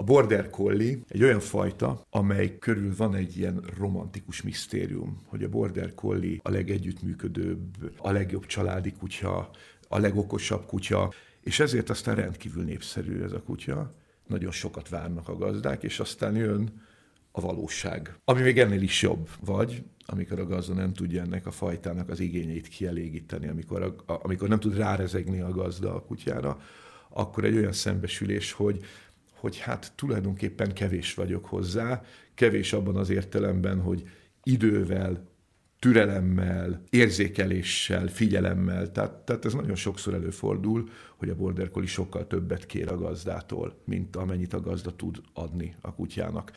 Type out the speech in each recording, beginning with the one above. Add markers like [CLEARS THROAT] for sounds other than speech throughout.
A Border Collie egy olyan fajta, amely körül van egy ilyen romantikus misztérium, hogy a Border Collie a legegyüttműködőbb, a legjobb családi kutya, a legokosabb kutya, és ezért aztán rendkívül népszerű ez a kutya. Nagyon sokat várnak a gazdák, és aztán jön a valóság. Ami még ennél is jobb, vagy amikor a gazda nem tudja ennek a fajtának az igényeit kielégíteni, amikor, a, amikor nem tud rárezegni a gazda a kutyára, akkor egy olyan szembesülés, hogy, hogy hát tulajdonképpen kevés vagyok hozzá, kevés abban az értelemben, hogy idővel, türelemmel, érzékeléssel, figyelemmel. Tehát, tehát ez nagyon sokszor előfordul, hogy a border collie sokkal többet kér a gazdától, mint amennyit a gazda tud adni a kutyának.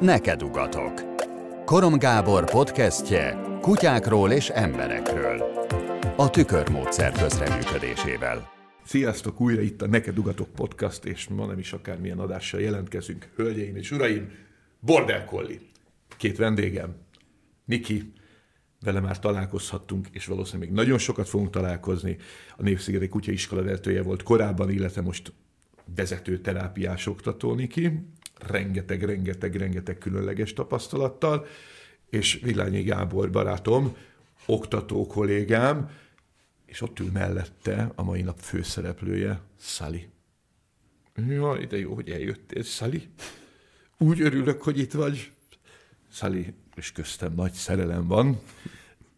Neked ugatok. Korom Gábor podcastje kutyákról és emberekről. A tükörmódszer közreműködésével. Sziasztok, újra itt a Neked Ugatok podcast, és ma nem is akármilyen adással jelentkezünk. Hölgyeim és uraim, Border Collie. Két vendégem, Niki, vele már találkozhattunk, és valószínűleg még nagyon sokat fogunk találkozni. A Népszigeti Kutya iskola vezetője volt korábban, illetve most vezető terápiás oktató Niki, rengeteg, rengeteg, rengeteg különleges tapasztalattal, és Villányi Gábor barátom, oktató kollégám, és ott ül mellette a mai nap főszereplője, Szali. Jaj, de jó, hogy eljöttél, Szali. Úgy örülök, hogy itt vagy. Szali, és köztem nagy szerelem van.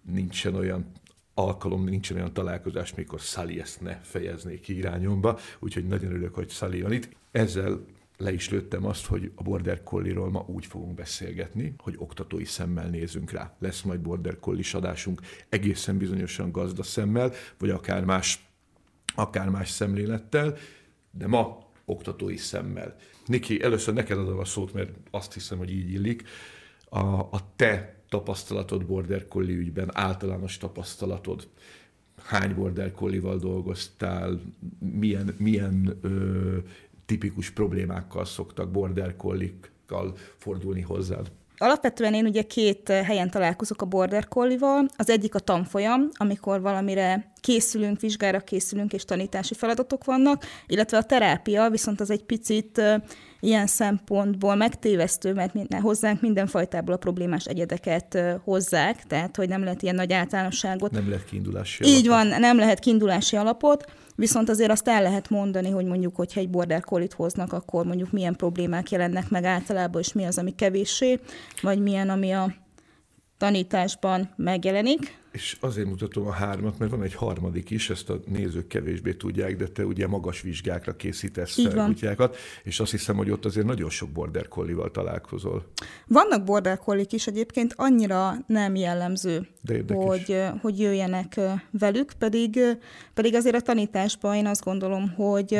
Nincsen olyan alkalom, nincsen olyan találkozás, mikor Szali ezt ne fejezné ki irányomba, úgyhogy nagyon örülök, hogy Szali van itt. Ezzel le is lőttem azt, hogy a Border Collie-ról ma úgy fogunk beszélgetni, hogy oktatói szemmel nézünk rá. Lesz majd Border collie adásunk egészen bizonyosan gazda szemmel, vagy akár más, akár más szemlélettel, de ma oktatói szemmel. Niki, először neked adom a szót, mert azt hiszem, hogy így illik. A, a te tapasztalatod Border Collie ügyben, általános tapasztalatod, hány Border Collie-val dolgoztál, milyen, milyen ö, tipikus problémákkal szoktak border collie-kal fordulni hozzád? Alapvetően én ugye két helyen találkozok a border collie-val. Az egyik a tanfolyam, amikor valamire készülünk, vizsgára készülünk, és tanítási feladatok vannak, illetve a terápia, viszont az egy picit ilyen szempontból megtévesztő, mert minden, hozzánk mindenfajtából a problémás egyedeket hozzák, tehát hogy nem lehet ilyen nagy általánosságot. Nem lehet kiindulási alapot. Így van, nem lehet kiindulási alapot, viszont azért azt el lehet mondani, hogy mondjuk, hogyha egy border collie hoznak, akkor mondjuk milyen problémák jelennek meg általában, és mi az, ami kevéssé, vagy milyen, ami a tanításban megjelenik. És azért mutatom a hármat, mert van egy harmadik is, ezt a nézők kevésbé tudják, de te ugye magas vizsgákra készítesz fel kutyákat, és azt hiszem, hogy ott azért nagyon sok border collie találkozol. Vannak border collie is egyébként, annyira nem jellemző, hogy, hogy jöjjenek velük, pedig, pedig azért a tanításban én azt gondolom, hogy,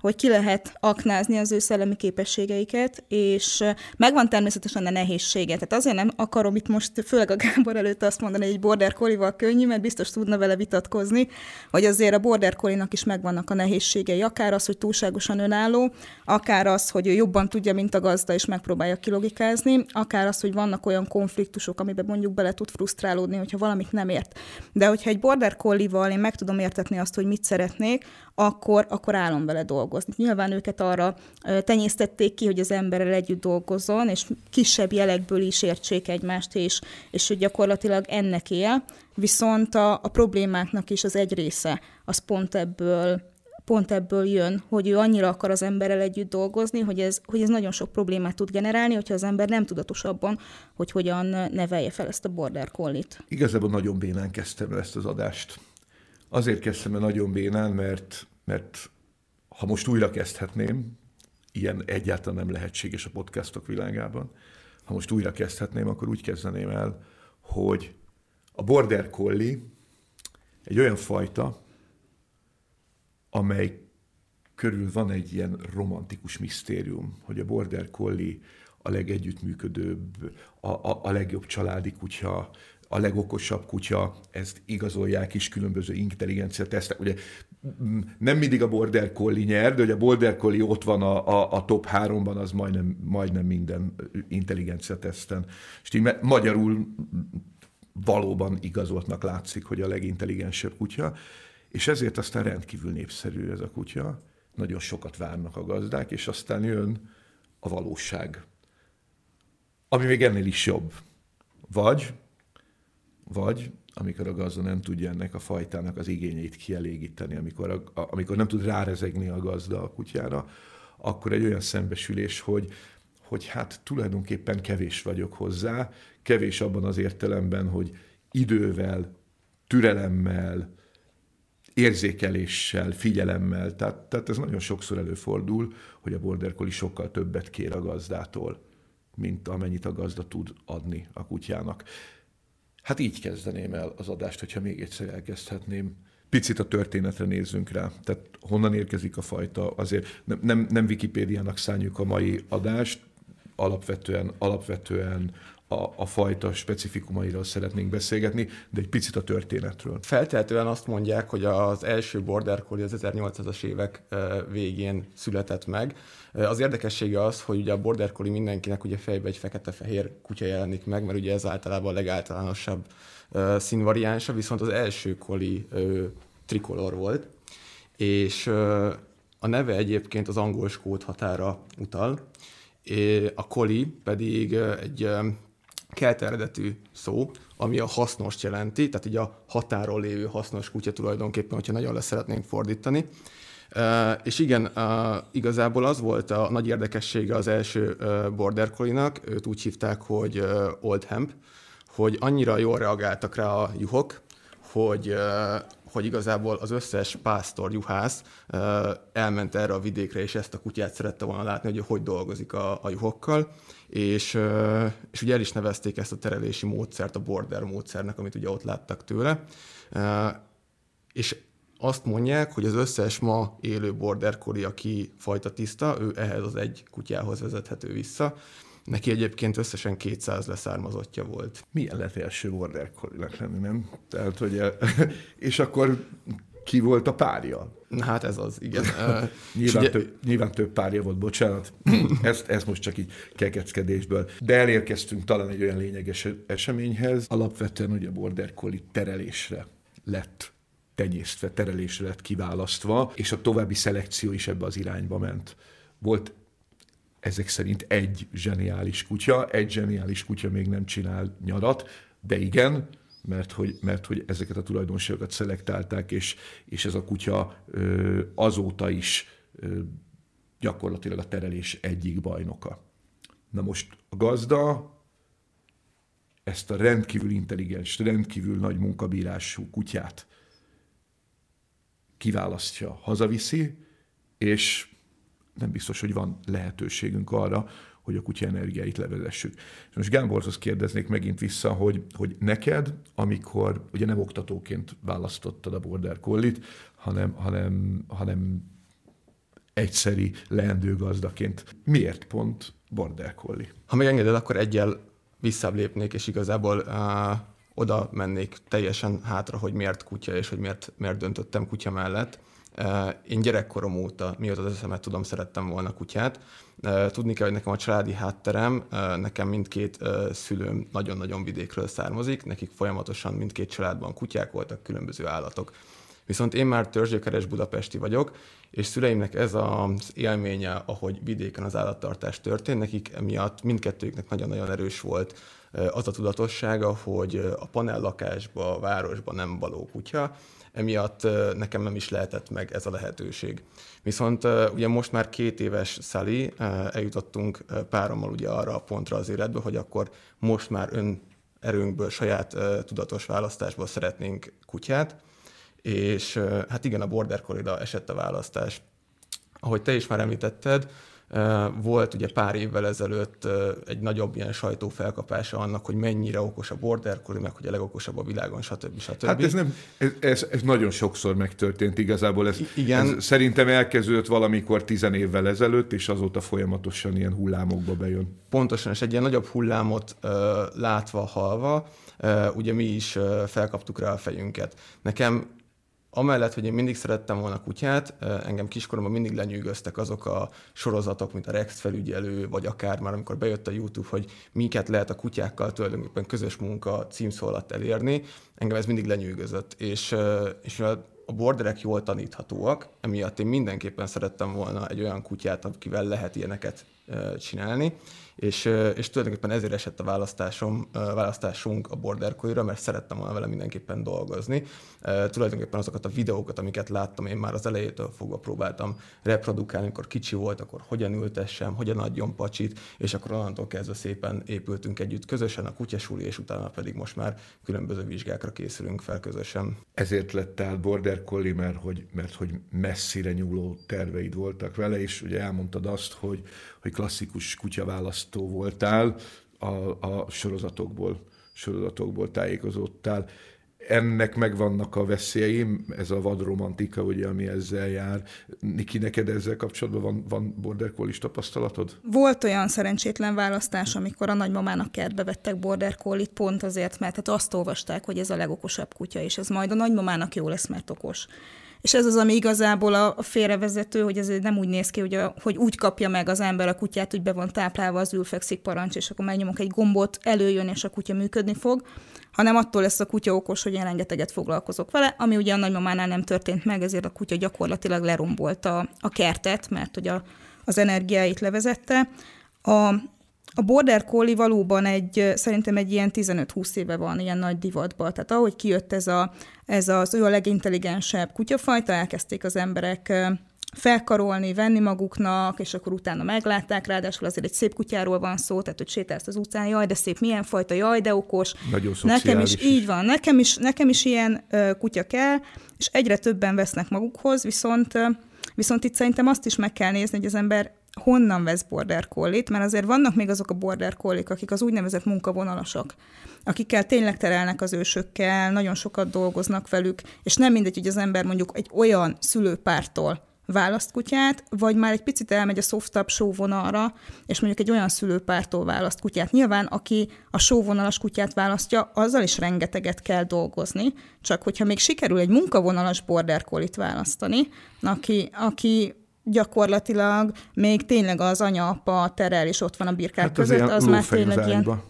hogy ki lehet aknázni az ő szellemi képességeiket, és megvan természetesen a nehézsége. Tehát azért nem akarom itt most, főleg a Gábor előtt azt mondani, hogy border collie könnyű, mert biztos tudna vele vitatkozni, hogy azért a border collie is megvannak a nehézségei, akár az, hogy túlságosan önálló, akár az, hogy ő jobban tudja, mint a gazda, és megpróbálja kilogikázni, akár az, hogy vannak olyan konfliktusok, amiben mondjuk bele tud frusztrálódni, hogyha valamit nem ért. De hogyha egy border collie én meg tudom értetni azt, hogy mit szeretnék, akkor, akkor állom vele dolgozni. Nyilván őket arra tenyésztették ki, hogy az emberrel együtt dolgozzon, és kisebb jelekből is értsék egymást, és, és hogy gyakorlatilag ennek él, viszont a, a problémáknak is az egy része, az pont ebből pont ebből jön, hogy ő annyira akar az emberrel együtt dolgozni, hogy ez, hogy ez nagyon sok problémát tud generálni, hogyha az ember nem tudatos abban, hogy hogyan nevelje fel ezt a border collie-t. Igazából nagyon bénán kezdtem ezt az adást. Azért kezdtem el nagyon bénán, mert, mert ha most újra kezdhetném, ilyen egyáltalán nem lehetséges a podcastok világában, ha most újra kezdhetném, akkor úgy kezdeném el, hogy a border collie egy olyan fajta, amely körül van egy ilyen romantikus misztérium, hogy a border collie a legegyüttműködőbb, a, a, a legjobb családi kutya, a legokosabb kutya, ezt igazolják is különböző intelligencia tesztek. Ugye nem mindig a Border Collie nyer, de hogy a Border Collie ott van a, a, a top háromban, az majdnem, majdnem minden intelligencia teszten. És így magyarul valóban igazoltnak látszik, hogy a legintelligensebb kutya, és ezért aztán rendkívül népszerű ez a kutya, nagyon sokat várnak a gazdák, és aztán jön a valóság, ami még ennél is jobb. Vagy, vagy amikor a gazda nem tudja ennek a fajtának az igényeit kielégíteni, amikor, a, a, amikor nem tud rárezegni a gazda a kutyára, akkor egy olyan szembesülés, hogy, hogy hát tulajdonképpen kevés vagyok hozzá, kevés abban az értelemben, hogy idővel, türelemmel, érzékeléssel, figyelemmel, tehát, tehát ez nagyon sokszor előfordul, hogy a border collie sokkal többet kér a gazdától, mint amennyit a gazda tud adni a kutyának. Hát így kezdeném el az adást, hogyha még egyszer elkezdhetném. Picit a történetre nézzünk rá. Tehát honnan érkezik a fajta, azért nem, nem, nem Wikipédiának szálljuk a mai adást, alapvetően, alapvetően a, a fajta specifikumairól szeretnénk beszélgetni, de egy picit a történetről. Feltehetően azt mondják, hogy az első Border Collie az 1800-as évek végén született meg. Az érdekessége az, hogy ugye a Border Collie mindenkinek ugye fejbe egy fekete-fehér kutya jelenik meg, mert ugye ez általában a legáltalánosabb színvariánsa, viszont az első Collie trikolor volt, és a neve egyébként az angol skót határa utal, a koli pedig egy kelt eredetű szó, ami a hasznost jelenti, tehát így a határól lévő hasznos kutya tulajdonképpen, hogyha nagyon le szeretnénk fordítani. Uh, és igen, uh, igazából az volt a nagy érdekessége az első uh, Border Collie-nak, őt úgy hívták, hogy Old Hemp, hogy annyira jól reagáltak rá a juhok, hogy, hogy igazából az összes pásztor, juhász uh, elment erre a vidékre, és ezt a kutyát szerette volna látni, hogy hogy dolgozik a, a juhokkal és, és ugye el is nevezték ezt a terelési módszert a border módszernek, amit ugye ott láttak tőle. És azt mondják, hogy az összes ma élő border collie, aki fajta tiszta, ő ehhez az egy kutyához vezethető vissza. Neki egyébként összesen 200 leszármazottja volt. Milyen lett első border collie lenni, nem? Tehát, hogy, [LAUGHS] és akkor ki volt a párja? Hát ez az, igen. [LAUGHS] nyilván, ugye... több, nyilván több párja volt, bocsánat. ezt, ezt most csak így kekeckedésből. De elérkeztünk talán egy olyan lényeges eseményhez. Alapvetően ugye a Border Collie terelésre lett tenyésztve, terelésre lett kiválasztva, és a további szelekció is ebbe az irányba ment. Volt ezek szerint egy zseniális kutya, egy zseniális kutya még nem csinál nyarat, de igen, mert hogy, mert hogy ezeket a tulajdonságokat szelektálták, és, és ez a kutya azóta is gyakorlatilag a terelés egyik bajnoka. Na most a gazda ezt a rendkívül intelligens, rendkívül nagy munkabírású kutyát kiválasztja, hazaviszi, és nem biztos, hogy van lehetőségünk arra, hogy a kutya energiáit levezessük. És most Gáborhoz kérdeznék megint vissza, hogy, hogy neked, amikor ugye nem oktatóként választottad a Border Collit, hanem, hanem, hanem egyszeri leendő gazdaként. Miért pont Border Collie? Ha megengeded, akkor egyel visszább lépnék, és igazából uh, oda mennék teljesen hátra, hogy miért kutya, és hogy miért, miért döntöttem kutya mellett. Én gyerekkorom óta, mióta az eszemet tudom, szerettem volna kutyát. Tudni kell, hogy nekem a családi hátterem, nekem mindkét szülőm nagyon-nagyon vidékről származik, nekik folyamatosan mindkét családban kutyák voltak, különböző állatok. Viszont én már törzsgyökeres budapesti vagyok, és szüleimnek ez az élménye, ahogy vidéken az állattartás történt, nekik emiatt mindkettőjüknek nagyon-nagyon erős volt az a tudatossága, hogy a panellakásba, a városba nem való kutya, emiatt nekem nem is lehetett meg ez a lehetőség. Viszont ugye most már két éves Szali, eljutottunk párommal ugye arra a pontra az életbe, hogy akkor most már ön erőnkből, saját tudatos választásból szeretnénk kutyát, és hát igen, a Border Corridor esett a választás. Ahogy te is már említetted, volt ugye pár évvel ezelőtt egy nagyobb ilyen sajtófelkapása annak, hogy mennyire okos a border collie, meg hogy a legokosabb a világon, stb. stb. Hát ez, nem, ez, ez, ez nagyon sokszor megtörtént igazából. Ez, Igen. ez szerintem elkezdődött valamikor tizen évvel ezelőtt, és azóta folyamatosan ilyen hullámokba bejön. Pontosan, és egy ilyen nagyobb hullámot látva, halva, ugye mi is felkaptuk rá a fejünket. Nekem amellett, hogy én mindig szerettem volna kutyát, engem kiskoromban mindig lenyűgöztek azok a sorozatok, mint a Rex felügyelő, vagy akár már amikor bejött a YouTube, hogy miket lehet a kutyákkal tulajdonképpen közös munka címszó alatt elérni, engem ez mindig lenyűgözött. És, és a borderek jól taníthatóak, emiatt én mindenképpen szerettem volna egy olyan kutyát, akivel lehet ilyeneket csinálni és, és tulajdonképpen ezért esett a választásom, választásunk a Border collie mert szerettem volna vele mindenképpen dolgozni. Tulajdonképpen azokat a videókat, amiket láttam, én már az elejétől fogva próbáltam reprodukálni, amikor kicsi volt, akkor hogyan ültessem, hogyan adjon pacsit, és akkor onnantól kezdve szépen épültünk együtt közösen a kutyasúli, és utána pedig most már különböző vizsgákra készülünk fel közösen. Ezért lettál Border Collie, mert hogy, mert hogy messzire nyúló terveid voltak vele, és ugye elmondtad azt, hogy, hogy klasszikus kutyaválasztó voltál, a, a sorozatokból, sorozatokból tájékozódtál. Ennek megvannak a veszélyeim, ez a vadromantika, ugye, ami ezzel jár. Niki, neked ezzel kapcsolatban van, van border collie tapasztalatod? Volt olyan szerencsétlen választás, amikor a nagymamának kertbe vettek border collie pont azért, mert hát azt olvasták, hogy ez a legokosabb kutya, és ez majd a nagymamának jó lesz, mert okos. És ez az, ami igazából a, félrevezető, hogy ez nem úgy néz ki, hogy, a, hogy úgy kapja meg az ember a kutyát, hogy be van táplálva az ülfekszik parancs, és akkor megnyomok egy gombot, előjön, és a kutya működni fog, hanem attól lesz a kutya okos, hogy én rengeteget foglalkozok vele, ami ugye a nagymamánál nem történt meg, ezért a kutya gyakorlatilag lerombolta a kertet, mert hogy a, az energiáit levezette. A, a Border Collie valóban egy, szerintem egy ilyen 15-20 éve van ilyen nagy divatban. Tehát ahogy kijött ez, a, ez az, ő a legintelligensebb kutyafajta, elkezdték az emberek felkarolni, venni maguknak, és akkor utána meglátták, ráadásul azért egy szép kutyáról van szó, tehát hogy sétálsz az utcán, jaj, de szép, milyen fajta, jaj, de okos. Nagyon nekem is, is, így van, nekem is, nekem is ilyen uh, kutya kell, és egyre többen vesznek magukhoz, viszont, uh, viszont itt szerintem azt is meg kell nézni, hogy az ember honnan vesz border collie mert azért vannak még azok a border collie akik az úgynevezett munkavonalasak, akikkel tényleg terelnek az ősökkel, nagyon sokat dolgoznak velük, és nem mindegy, hogy az ember mondjuk egy olyan szülőpártól választ kutyát, vagy már egy picit elmegy a softabb sóvonalra, és mondjuk egy olyan szülőpártól választ kutyát. Nyilván, aki a sóvonalas kutyát választja, azzal is rengeteget kell dolgozni, csak hogyha még sikerül egy munkavonalas border collie választani, aki, aki gyakorlatilag még tényleg az anya-apa terel, és ott van a birkák hát között, az már tényleg ilyen...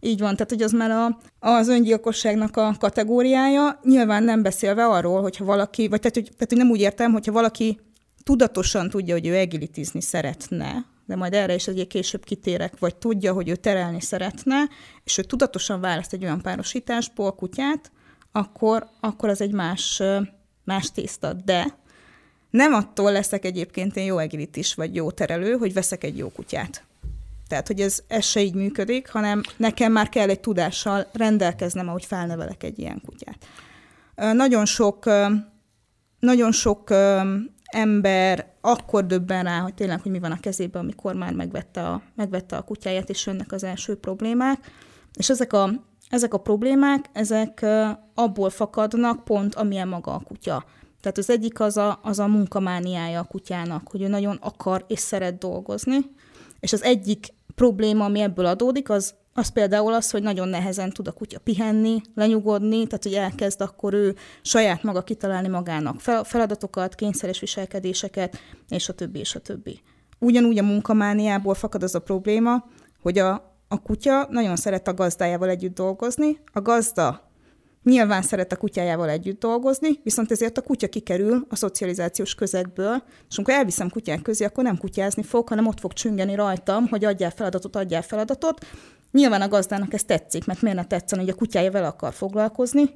Így van, tehát hogy az már a, az öngyilkosságnak a kategóriája, nyilván nem beszélve arról, hogyha valaki, vagy tehát hogy, tehát, hogy nem úgy értem, hogyha valaki tudatosan tudja, hogy ő egilitizni szeretne, de majd erre is egyébként később kitérek, vagy tudja, hogy ő terelni szeretne, és ő tudatosan választ egy olyan párosításból kutyát, akkor, akkor az egy más, más tészta. De nem attól leszek egyébként én jó egilitis vagy jó terelő, hogy veszek egy jó kutyát. Tehát, hogy ez, ez se így működik, hanem nekem már kell egy tudással rendelkeznem, ahogy felnevelek egy ilyen kutyát. Nagyon sok, nagyon sok ember akkor döbben rá, hogy tényleg, hogy mi van a kezében, amikor már megvette a, megvette a kutyáját, és jönnek az első problémák. És ezek a, ezek a problémák, ezek abból fakadnak pont, amilyen maga a kutya. Tehát az egyik az a, az a munkamániája a kutyának, hogy ő nagyon akar és szeret dolgozni, és az egyik probléma, ami ebből adódik, az, az például az, hogy nagyon nehezen tud a kutya pihenni, lenyugodni, tehát hogy elkezd akkor ő saját maga kitalálni magának feladatokat, kényszeres viselkedéseket, és a többi, és a többi. Ugyanúgy a munkamániából fakad az a probléma, hogy a, a kutya nagyon szeret a gazdájával együtt dolgozni, a gazda Nyilván szeret a kutyájával együtt dolgozni, viszont ezért a kutya kikerül a szocializációs közegből, és amikor elviszem kutyák közé, akkor nem kutyázni fog, hanem ott fog csüngeni rajtam, hogy adjál feladatot, adjál feladatot. Nyilván a gazdának ez tetszik, mert miért ne tetszen, hogy a kutyája vele akar foglalkozni,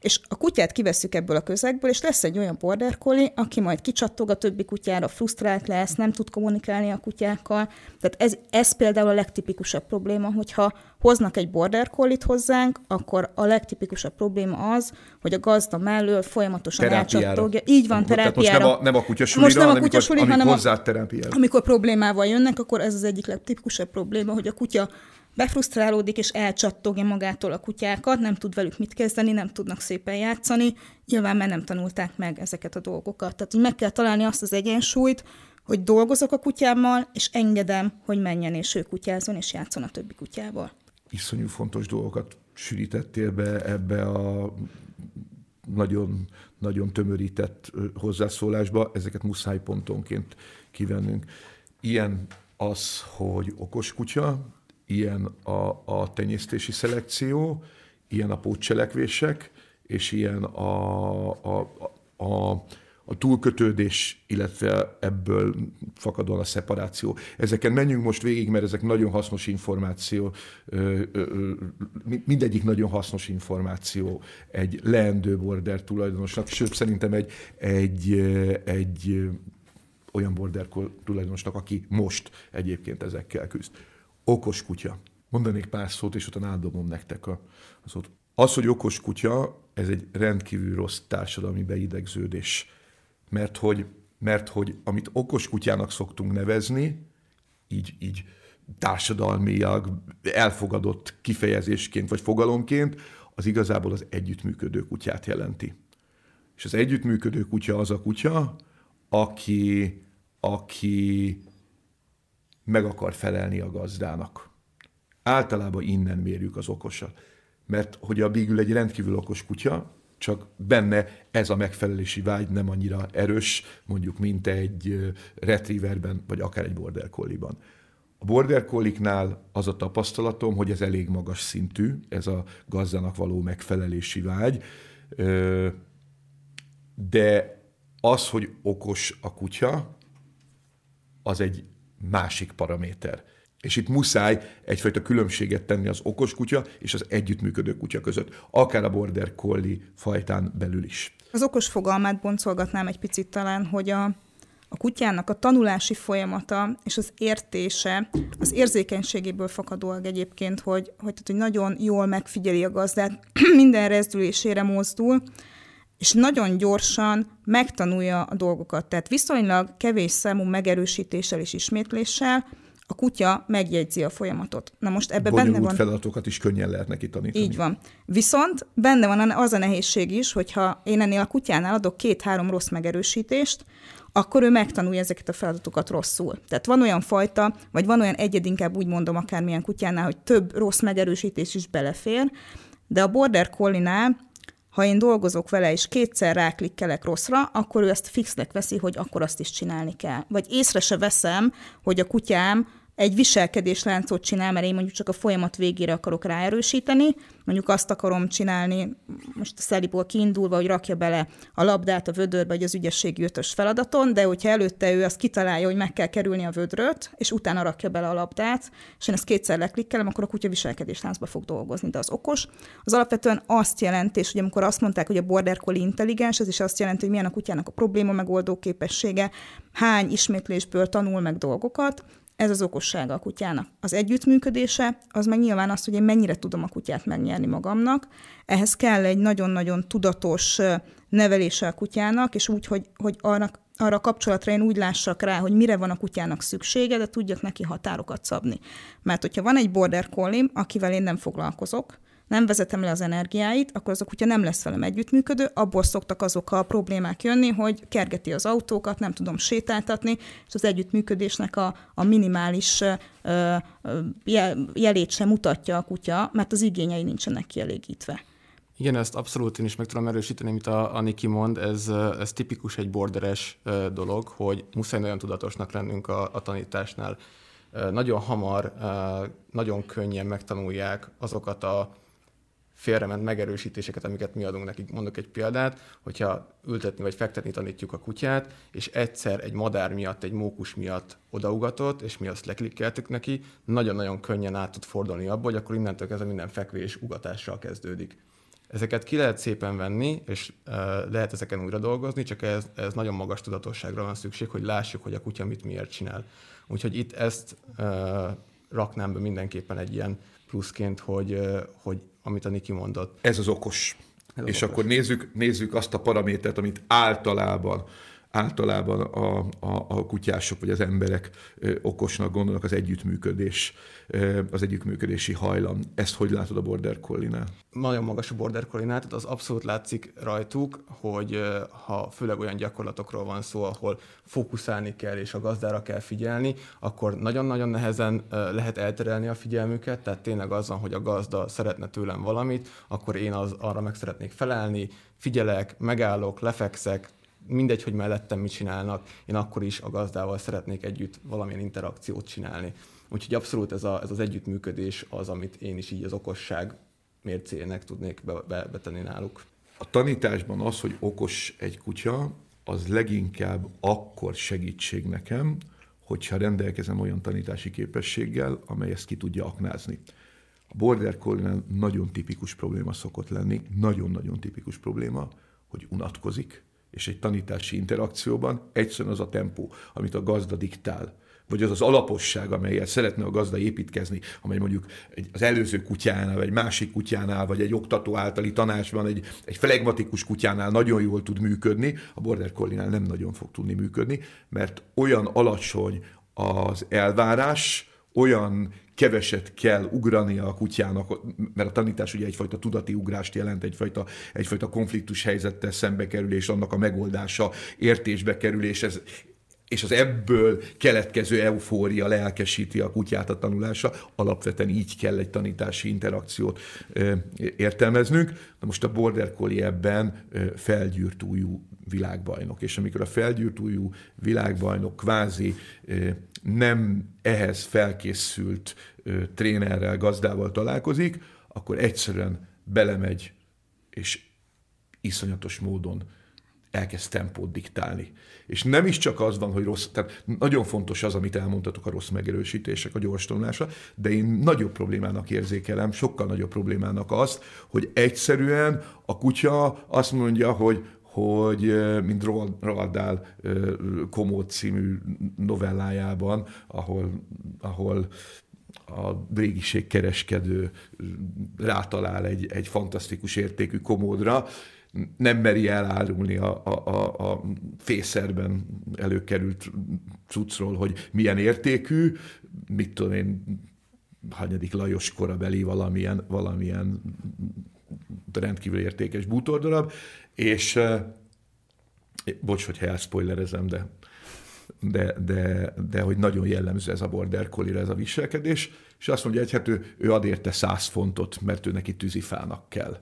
és a kutyát kivesszük ebből a közegből, és lesz egy olyan border collie, aki majd kicsattog a többi kutyára, frusztrált lesz, nem tud kommunikálni a kutyákkal. Tehát ez, ez például a legtipikusabb probléma, hogyha hoznak egy border collie hozzánk, akkor a legtipikusabb probléma az, hogy a gazda mellől folyamatosan elcsattogja. Így van, terápiára. most nem a, nem a kutyasulira, most nem a kutyasuli, hanem hozzá terápiára. Amikor problémával jönnek, akkor ez az egyik legtipikusabb probléma, hogy a kutya befrusztrálódik és elcsattogja magától a kutyákat, nem tud velük mit kezdeni, nem tudnak szépen játszani, nyilván mert nem tanulták meg ezeket a dolgokat. Tehát hogy meg kell találni azt az egyensúlyt, hogy dolgozok a kutyámmal, és engedem, hogy menjen és ő kutyázon, és játszon a többi kutyával. Iszonyú fontos dolgokat sűrítettél be ebbe a nagyon, nagyon tömörített hozzászólásba, ezeket muszáj pontonként kivennünk. Ilyen az, hogy okos kutya, ilyen a, a tenyésztési szelekció, ilyen a pótcselekvések, és ilyen a, a, a, a túlkötődés, illetve ebből fakadóan a szeparáció. Ezeken menjünk most végig, mert ezek nagyon hasznos információ, mindegyik nagyon hasznos információ egy leendő border tulajdonosnak, sőt szerintem egy, egy, egy olyan border tulajdonosnak, aki most egyébként ezekkel küzd. Okos kutya. Mondanék pár szót, és utána átdobom nektek a, az ott. Az, hogy okos kutya, ez egy rendkívül rossz társadalmi beidegződés. Mert hogy, mert hogy amit okos kutyának szoktunk nevezni, így, így társadalmiak elfogadott kifejezésként vagy fogalomként, az igazából az együttműködő kutyát jelenti. És az együttműködő kutya az a kutya, aki, aki meg akar felelni a gazdának. Általában innen mérjük az okosat. Mert hogy a Bigül egy rendkívül okos kutya, csak benne ez a megfelelési vágy nem annyira erős, mondjuk, mint egy retrieverben, vagy akár egy border collie-ban. A border collie az a tapasztalatom, hogy ez elég magas szintű, ez a gazdának való megfelelési vágy, de az, hogy okos a kutya, az egy másik paraméter. És itt muszáj egyfajta különbséget tenni az okos kutya és az együttműködő kutya között, akár a border collie fajtán belül is. Az okos fogalmát boncolgatnám egy picit talán, hogy a, a kutyának a tanulási folyamata és az értése, az érzékenységéből fakadóak egyébként, hogy, hogy, tehát, hogy nagyon jól megfigyeli a gazdát, [CLEARS THROAT] minden rezdülésére mozdul, és nagyon gyorsan megtanulja a dolgokat. Tehát viszonylag kevés számú megerősítéssel és ismétléssel a kutya megjegyzi a folyamatot. Na most ebbe benne van... feladatokat is könnyen lehet neki tanítani. Így van. Viszont benne van az a nehézség is, hogyha én ennél a kutyánál adok két-három rossz megerősítést, akkor ő megtanulja ezeket a feladatokat rosszul. Tehát van olyan fajta, vagy van olyan egyed, inkább úgy mondom akármilyen kutyánál, hogy több rossz megerősítés is belefér, de a Border Collie-nál ha én dolgozok vele, és kétszer ráklikkelek rosszra, akkor ő ezt fixnek veszi, hogy akkor azt is csinálni kell. Vagy észre se veszem, hogy a kutyám egy viselkedésláncot csinál, mert én mondjuk csak a folyamat végére akarok ráerősíteni, mondjuk azt akarom csinálni, most a szeliból kiindulva, hogy rakja bele a labdát a vödörbe, vagy az ügyességi ötös feladaton, de hogyha előtte ő azt kitalálja, hogy meg kell kerülni a vödröt, és utána rakja bele a labdát, és én ezt kétszer leklikkelem, akkor a kutya viselkedésláncba fog dolgozni. De az okos, az alapvetően azt jelenti, és hogy amikor azt mondták, hogy a border collie intelligens, ez is azt jelenti, hogy milyen a kutyának a probléma megoldó képessége, hány ismétlésből tanul meg dolgokat, ez az okossága a kutyának. Az együttműködése, az meg nyilván az, hogy én mennyire tudom a kutyát megnyerni magamnak. Ehhez kell egy nagyon-nagyon tudatos nevelése a kutyának, és úgy, hogy, hogy arra, arra a kapcsolatra én úgy lássak rá, hogy mire van a kutyának szüksége, de tudjak neki határokat szabni. Mert hogyha van egy border collie, akivel én nem foglalkozok, nem vezetem le az energiáit, akkor az a kutya nem lesz velem együttműködő, abból szoktak azok a problémák jönni, hogy kergeti az autókat, nem tudom sétáltatni, és az együttműködésnek a, a minimális ö, jelét sem mutatja a kutya, mert az igényei nincsenek kielégítve. Igen, ezt abszolút én is meg tudom erősíteni, amit a, a Niki mond, ez, ez tipikus egy borderes dolog, hogy muszáj nagyon tudatosnak lennünk a, a tanításnál. Nagyon hamar, nagyon könnyen megtanulják azokat a félrement megerősítéseket, amiket mi adunk nekik. Mondok egy példát, hogyha ültetni vagy fektetni tanítjuk a kutyát, és egyszer egy madár miatt, egy mókus miatt odaugatott, és mi azt leklikkeltük neki, nagyon-nagyon könnyen át tud fordulni abba, hogy akkor innentől kezdve minden fekvés ugatással kezdődik. Ezeket ki lehet szépen venni, és uh, lehet ezeken újra dolgozni, csak ez, ez nagyon magas tudatosságra van szükség, hogy lássuk, hogy a kutya mit miért csinál. Úgyhogy itt ezt uh, raknám be mindenképpen egy ilyen pluszként, hogy, hogy amit a Niki mondott. Ez az okos. Ez És okos. akkor nézzük, nézzük azt a paramétert, amit általában általában a, a, a kutyások vagy az emberek okosnak gondolnak az együttműködés, az együttműködési hajlam. Ezt hogy látod a Border Collie-nál? Nagyon magas a Border Collie-nál, tehát az abszolút látszik rajtuk, hogy ha főleg olyan gyakorlatokról van szó, ahol fókuszálni kell és a gazdára kell figyelni, akkor nagyon-nagyon nehezen lehet elterelni a figyelmüket, tehát tényleg az van, hogy a gazda szeretne tőlem valamit, akkor én az, arra meg szeretnék felelni, figyelek, megállok, lefekszek, mindegy, hogy mellettem mit csinálnak, én akkor is a gazdával szeretnék együtt valamilyen interakciót csinálni. Úgyhogy abszolút ez, a, ez az együttműködés az, amit én is így az okosság mércének tudnék be, be, betenni náluk. A tanításban az, hogy okos egy kutya, az leginkább akkor segítség nekem, hogyha rendelkezem olyan tanítási képességgel, amely ezt ki tudja aknázni. A Border collie nagyon tipikus probléma szokott lenni, nagyon-nagyon tipikus probléma, hogy unatkozik, és egy tanítási interakcióban egyszerűen az a tempó, amit a gazda diktál, vagy az az alaposság, amelyet szeretne a gazda építkezni, amely mondjuk egy, az előző kutyánál, vagy egy másik kutyánál, vagy egy oktató általi tanácsban, egy, egy flegmatikus kutyánál nagyon jól tud működni, a Border collie nem nagyon fog tudni működni, mert olyan alacsony az elvárás, olyan keveset kell ugrania a kutyának, mert a tanítás ugye egyfajta tudati ugrást jelent, egyfajta, egyfajta konfliktus helyzettel szembe kerülés, annak a megoldása, értésbe kerülés, ez, és az ebből keletkező eufória lelkesíti a kutyát a tanulása. Alapvetően így kell egy tanítási interakciót ö, értelmeznünk. Na most a Border Collie ebben ö, felgyűrt újú világbajnok. És amikor a felgyűrt újú világbajnok kvázi nem ehhez felkészült trénerrel, gazdával találkozik, akkor egyszerűen belemegy, és iszonyatos módon elkezd tempót diktálni. És nem is csak az van, hogy rossz, tehát nagyon fontos az, amit elmondtatok a rossz megerősítések, a gyors tanulása, de én nagyobb problémának érzékelem, sokkal nagyobb problémának azt, hogy egyszerűen a kutya azt mondja, hogy hogy mint Roald Dahl Komód című novellájában, ahol, ahol a régiség kereskedő rátalál egy, egy fantasztikus értékű komódra, nem meri elárulni a, a, a, a fészerben előkerült cuccról, hogy milyen értékű, mit tudom én, hanyadik Lajos korabeli valamilyen, valamilyen rendkívül értékes bútordarab, és bocs, hogy elspoilerezem, de, de, de, de hogy nagyon jellemző ez a border collie ez a viselkedés, és azt mondja, hogy hát ő, ő ad érte száz fontot, mert ő neki tűzifának kell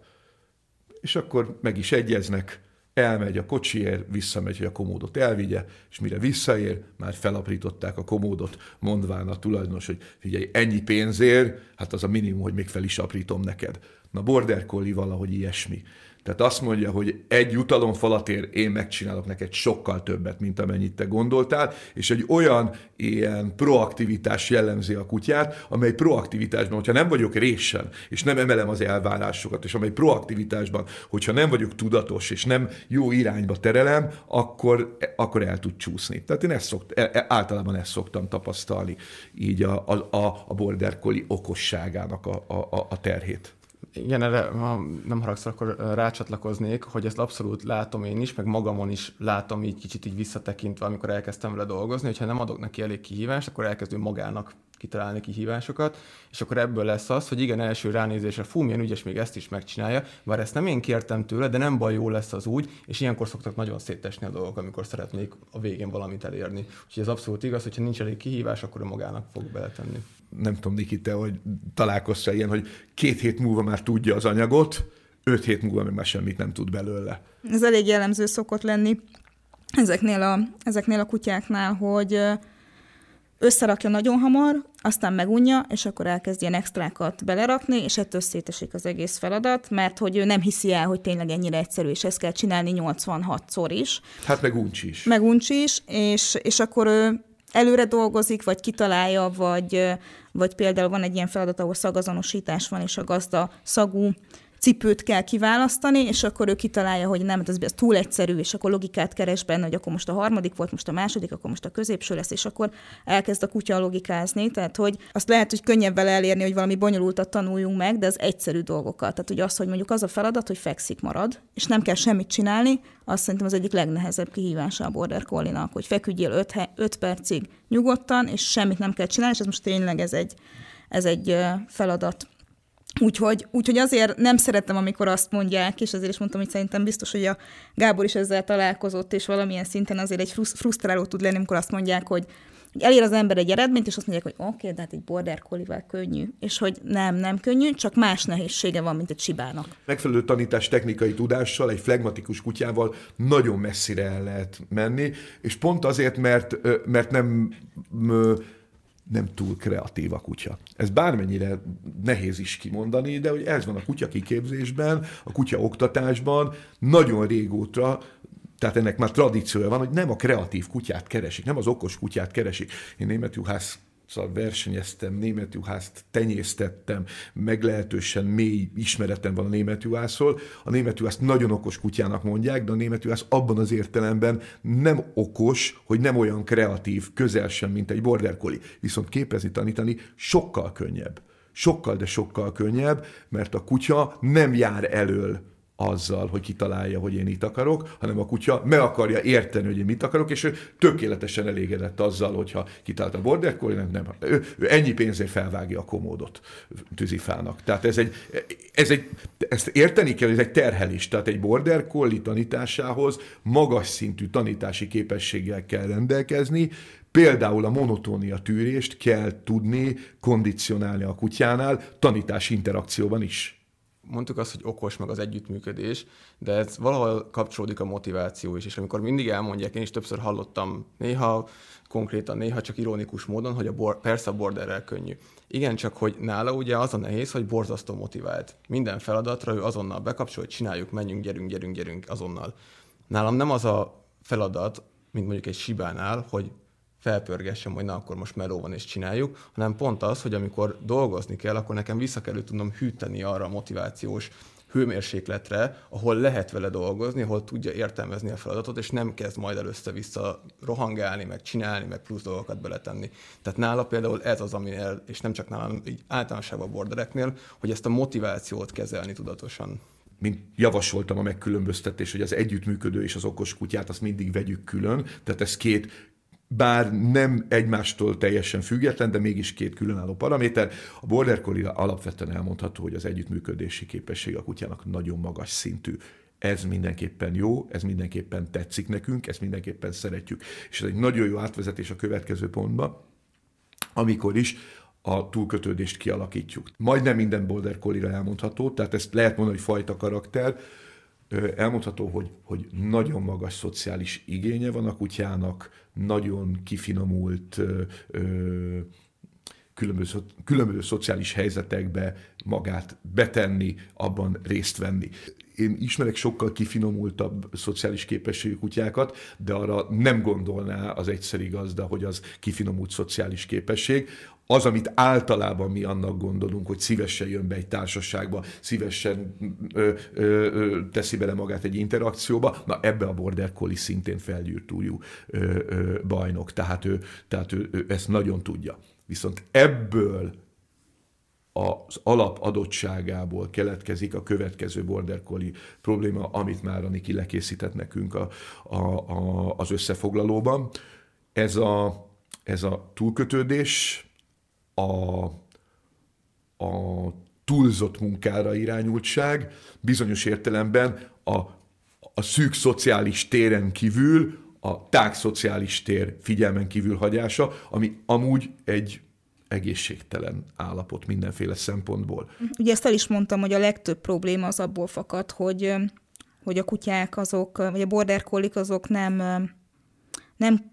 és akkor meg is egyeznek, elmegy a kocsiért, visszamegy, hogy a komódot elvigye, és mire visszaér, már felaprították a komódot, mondván a tulajdonos, hogy figyelj, ennyi pénzért, hát az a minimum, hogy még fel is aprítom neked. Na, Border Collie valahogy ilyesmi. Tehát azt mondja, hogy egy jutalomfalatért én megcsinálok neked sokkal többet, mint amennyit te gondoltál, és egy olyan ilyen proaktivitás jellemzi a kutyát, amely proaktivitásban, hogyha nem vagyok résen, és nem emelem az elvárásokat, és amely proaktivitásban, hogyha nem vagyok tudatos, és nem jó irányba terelem, akkor, akkor el tud csúszni. Tehát én ezt szokt, e, e, általában ezt szoktam tapasztalni, így a, a, a border collie okosságának a, a, a terhét. Igen, erre, ha nem haragszol, akkor rácsatlakoznék, hogy ezt abszolút látom én is, meg magamon is látom így kicsit így visszatekintve, amikor elkezdtem vele dolgozni, hogyha nem adok neki elég kihívást, akkor elkezdő magának kitalálni kihívásokat, és akkor ebből lesz az, hogy igen, első ránézésre, fú, milyen ügyes, még ezt is megcsinálja, bár ezt nem én kértem tőle, de nem baj, jó lesz az úgy, és ilyenkor szoktak nagyon szétesni a dolgok, amikor szeretnék a végén valamit elérni. Úgyhogy ez abszolút igaz, hogyha nincs elég kihívás, akkor magának fog beletenni. Nem tudom, Niki, te, hogy találkoztál ilyen, hogy két hét múlva már tudja az anyagot, öt hét múlva még már semmit nem tud belőle. Ez elég jellemző szokott lenni ezeknél a, ezeknél a kutyáknál, hogy összerakja nagyon hamar, aztán megunja, és akkor elkezd ilyen extrákat belerakni, és ettől szétesik az egész feladat, mert hogy ő nem hiszi el, hogy tényleg ennyire egyszerű, és ezt kell csinálni 86-szor is. Hát meg uncs is. Meg uncs is, és, és akkor ő előre dolgozik, vagy kitalálja, vagy, vagy például van egy ilyen feladat, ahol szagazonosítás van, és a gazda szagú cipőt kell kiválasztani, és akkor ő kitalálja, hogy nem, ez, ez túl egyszerű, és akkor logikát keres benne, hogy akkor most a harmadik volt, most a második, akkor most a középső lesz, és akkor elkezd a kutya logikázni. Tehát, hogy azt lehet, hogy könnyebb vele elérni, hogy valami bonyolultat tanuljunk meg, de az egyszerű dolgokat. Tehát, hogy az, hogy mondjuk az a feladat, hogy fekszik marad, és nem kell semmit csinálni, azt szerintem az egyik legnehezebb kihívása a Border Collie-nak, hogy feküdjél 5 percig nyugodtan, és semmit nem kell csinálni, és ez most tényleg ez egy, ez egy feladat. Úgyhogy, úgyhogy azért nem szeretem, amikor azt mondják, és azért is mondtam, hogy szerintem biztos, hogy a Gábor is ezzel találkozott, és valamilyen szinten azért egy frusztráló tud lenni, amikor azt mondják, hogy elér az ember egy eredményt, és azt mondják, hogy oké, okay, de hát egy border collie könnyű. És hogy nem, nem könnyű, csak más nehézsége van, mint egy sibának. Megfelelő tanítás technikai tudással, egy flegmatikus kutyával nagyon messzire el lehet menni, és pont azért, mert, mert nem nem túl kreatív a kutya. Ez bármennyire nehéz is kimondani, de hogy ez van a kutya kiképzésben, a kutya oktatásban, nagyon régóta tehát ennek már tradíciója van, hogy nem a kreatív kutyát keresik, nem az okos kutyát keresik. Én német juhász szóval versenyeztem, német juhászt tenyésztettem, meglehetősen mély ismeretem van a német juhászról. A német juhászt nagyon okos kutyának mondják, de a német juhász abban az értelemben nem okos, hogy nem olyan kreatív, közel sem, mint egy border collie. Viszont képezni, tanítani sokkal könnyebb. Sokkal, de sokkal könnyebb, mert a kutya nem jár elől azzal, hogy kitalálja, hogy én itt akarok, hanem a kutya meg akarja érteni, hogy én mit akarok, és ő tökéletesen elégedett azzal, hogyha kitalált a border collie, nem, nem. Ő, ő ennyi pénzért felvágja a komódot tűzifának. Tehát ez egy, ez egy, ezt érteni kell, ez egy terhelés. Tehát egy border collie tanításához magas szintű tanítási képességgel kell rendelkezni, Például a monotónia tűrést kell tudni kondicionálni a kutyánál tanítási interakcióban is mondtuk azt, hogy okos meg az együttműködés, de ez valahol kapcsolódik a motiváció is, és amikor mindig elmondják, én is többször hallottam, néha konkrétan, néha csak ironikus módon, hogy a bor, persze a borderrel könnyű. Igen, csak hogy nála ugye az a nehéz, hogy borzasztó motivált. Minden feladatra ő azonnal bekapcsol, hogy csináljuk, menjünk, gyerünk, gyerünk, gyerünk azonnal. Nálam nem az a feladat, mint mondjuk egy sibánál, hogy felpörgessem, hogy na akkor most meló van és csináljuk, hanem pont az, hogy amikor dolgozni kell, akkor nekem vissza kell tudnom hűteni arra a motivációs hőmérsékletre, ahol lehet vele dolgozni, ahol tudja értelmezni a feladatot, és nem kezd majd először vissza rohangálni, meg csinálni, meg plusz dolgokat beletenni. Tehát nála például ez az, ami el, és nem csak nálam, így általánosságban a bordereknél, hogy ezt a motivációt kezelni tudatosan mint javasoltam a megkülönböztetés, hogy az együttműködő és az okos kutyát azt mindig vegyük külön, tehát ez két bár nem egymástól teljesen független, de mégis két különálló paraméter. A Border Collie alapvetően elmondható, hogy az együttműködési képesség a kutyának nagyon magas szintű. Ez mindenképpen jó, ez mindenképpen tetszik nekünk, ezt mindenképpen szeretjük. És ez egy nagyon jó átvezetés a következő pontba, amikor is a túlkötődést kialakítjuk. Majdnem minden Border Collie-ra elmondható, tehát ezt lehet mondani, hogy fajta karakter, elmondható, hogy, hogy nagyon magas szociális igénye van a kutyának, nagyon kifinomult különböző, különböző szociális helyzetekbe magát betenni, abban részt venni. Én ismerek sokkal kifinomultabb szociális képességű kutyákat, de arra nem gondolná az egyszeri gazda, hogy az kifinomult szociális képesség az, amit általában mi annak gondolunk, hogy szívesen jön be egy társaságba, szívesen ö, ö, ö, teszi bele magát egy interakcióba, na ebbe a Border Collie szintén felgyűrt újú ö, ö, bajnok, tehát, ő, tehát ő, ő ezt nagyon tudja. Viszont ebből az alapadottságából keletkezik a következő Border Collie probléma, amit már a Niki lekészített nekünk a, a, a, az összefoglalóban. Ez a, ez a túlkötődés, a, a túlzott munkára irányultság, bizonyos értelemben a, a szűk szociális téren kívül a tág szociális tér figyelmen kívül hagyása, ami amúgy egy egészségtelen állapot mindenféle szempontból. Ugye ezt el is mondtam, hogy a legtöbb probléma az abból fakad, hogy, hogy a kutyák azok, vagy a border collie azok nem, nem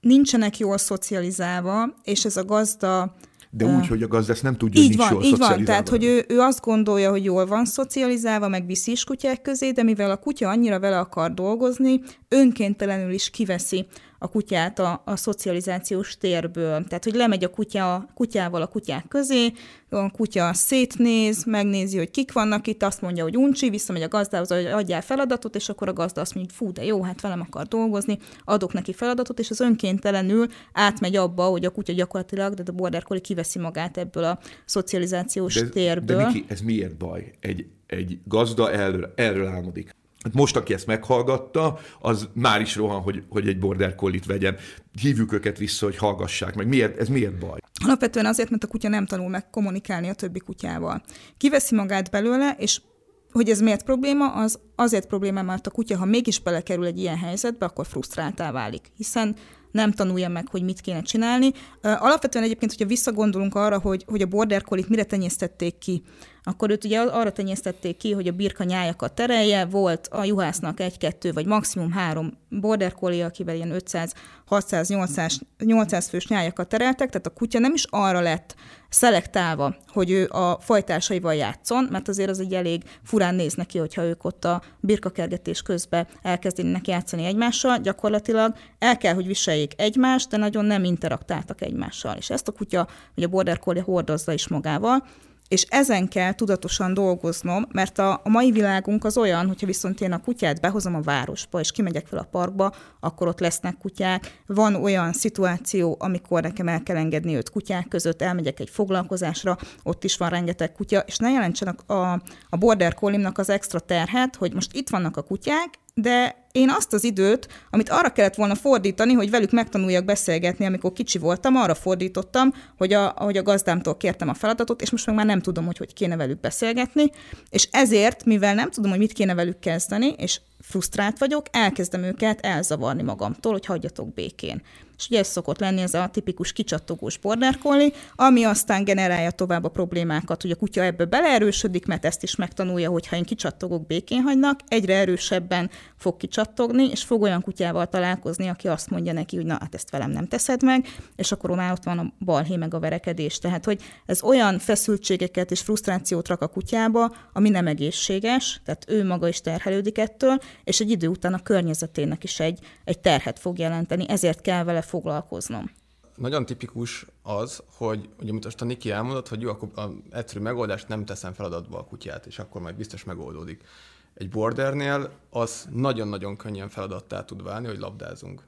nincsenek jól szocializálva, és ez a gazda de úgy, hogy a gazdász nem tudja, így hogy van, így van, tehát hogy ő, ő azt gondolja, hogy jól van szocializálva, meg viszi is kutyák közé, de mivel a kutya annyira vele akar dolgozni, önkéntelenül is kiveszi a kutyát a, a szocializációs térből. Tehát, hogy lemegy a kutya, kutyával a kutyák közé, a kutya szétnéz, megnézi, hogy kik vannak itt, azt mondja, hogy uncsi, visszamegy a gazdához, hogy adjál feladatot, és akkor a gazda azt mondja, hogy fú, de jó, hát velem akar dolgozni, adok neki feladatot, és az önkéntelenül átmegy abba, hogy a kutya gyakorlatilag, de a border collie kiveszi magát ebből a szocializációs de, térből. De Miki, ez miért baj? Egy, egy gazda erről, erről álmodik. Hát most, aki ezt meghallgatta, az már is rohan, hogy, hogy egy border collie vegyen. Hívjuk őket vissza, hogy hallgassák meg. Miért, ez miért baj? Alapvetően azért, mert a kutya nem tanul meg kommunikálni a többi kutyával. Kiveszi magát belőle, és hogy ez miért probléma, az azért probléma, mert a kutya, ha mégis belekerül egy ilyen helyzetbe, akkor frusztráltá válik, hiszen nem tanulja meg, hogy mit kéne csinálni. Alapvetően egyébként, hogyha visszagondolunk arra, hogy, hogy a border collie mire tenyésztették ki, akkor őt ugye arra tenyésztették ki, hogy a birka nyájakat terelje, volt a juhásznak egy-kettő vagy maximum három border collie, akivel ilyen 500, 600, 800, 800 fős nyájakat tereltek, tehát a kutya nem is arra lett szelektálva, hogy ő a fajtársaival játszon, mert azért az egy elég furán néz neki, hogyha ők ott a birkakergetés közben elkezdenek játszani egymással, gyakorlatilag el kell, hogy viseljék egymást, de nagyon nem interaktáltak egymással. És ezt a kutya, vagy a border collie hordozza is magával, és ezen kell tudatosan dolgoznom, mert a, a mai világunk az olyan, hogyha viszont én a kutyát behozom a városba, és kimegyek fel a parkba, akkor ott lesznek kutyák. Van olyan szituáció, amikor nekem el kell engedni őt kutyák között, elmegyek egy foglalkozásra, ott is van rengeteg kutya, és ne jelentsenek a, a border collie az extra terhet, hogy most itt vannak a kutyák, de én azt az időt, amit arra kellett volna fordítani, hogy velük megtanuljak beszélgetni, amikor kicsi voltam, arra fordítottam, hogy a, hogy a gazdámtól kértem a feladatot, és most meg már nem tudom, hogy hogy kéne velük beszélgetni, és ezért, mivel nem tudom, hogy mit kéne velük kezdeni, és frusztrált vagyok, elkezdem őket elzavarni magamtól, hogy hagyjatok békén és ugye ez szokott lenni ez a tipikus kicsattogós border collie, ami aztán generálja tovább a problémákat, hogy a kutya ebből beleerősödik, mert ezt is megtanulja, hogy ha én kicsattogok, békén hagynak, egyre erősebben fog kicsattogni, és fog olyan kutyával találkozni, aki azt mondja neki, hogy na, hát ezt velem nem teszed meg, és akkor már ott van a balhé meg a verekedés. Tehát, hogy ez olyan feszültségeket és frusztrációt rak a kutyába, ami nem egészséges, tehát ő maga is terhelődik ettől, és egy idő után a környezetének is egy, egy terhet fog jelenteni, ezért kell vele foglalkoznom. Nagyon tipikus az, hogy ugye most a Niki elmondott, hogy jó, akkor a egyszerű megoldást nem teszem feladatba a kutyát, és akkor majd biztos megoldódik. Egy bordernél az nagyon-nagyon könnyen feladattá tud válni, hogy labdázunk.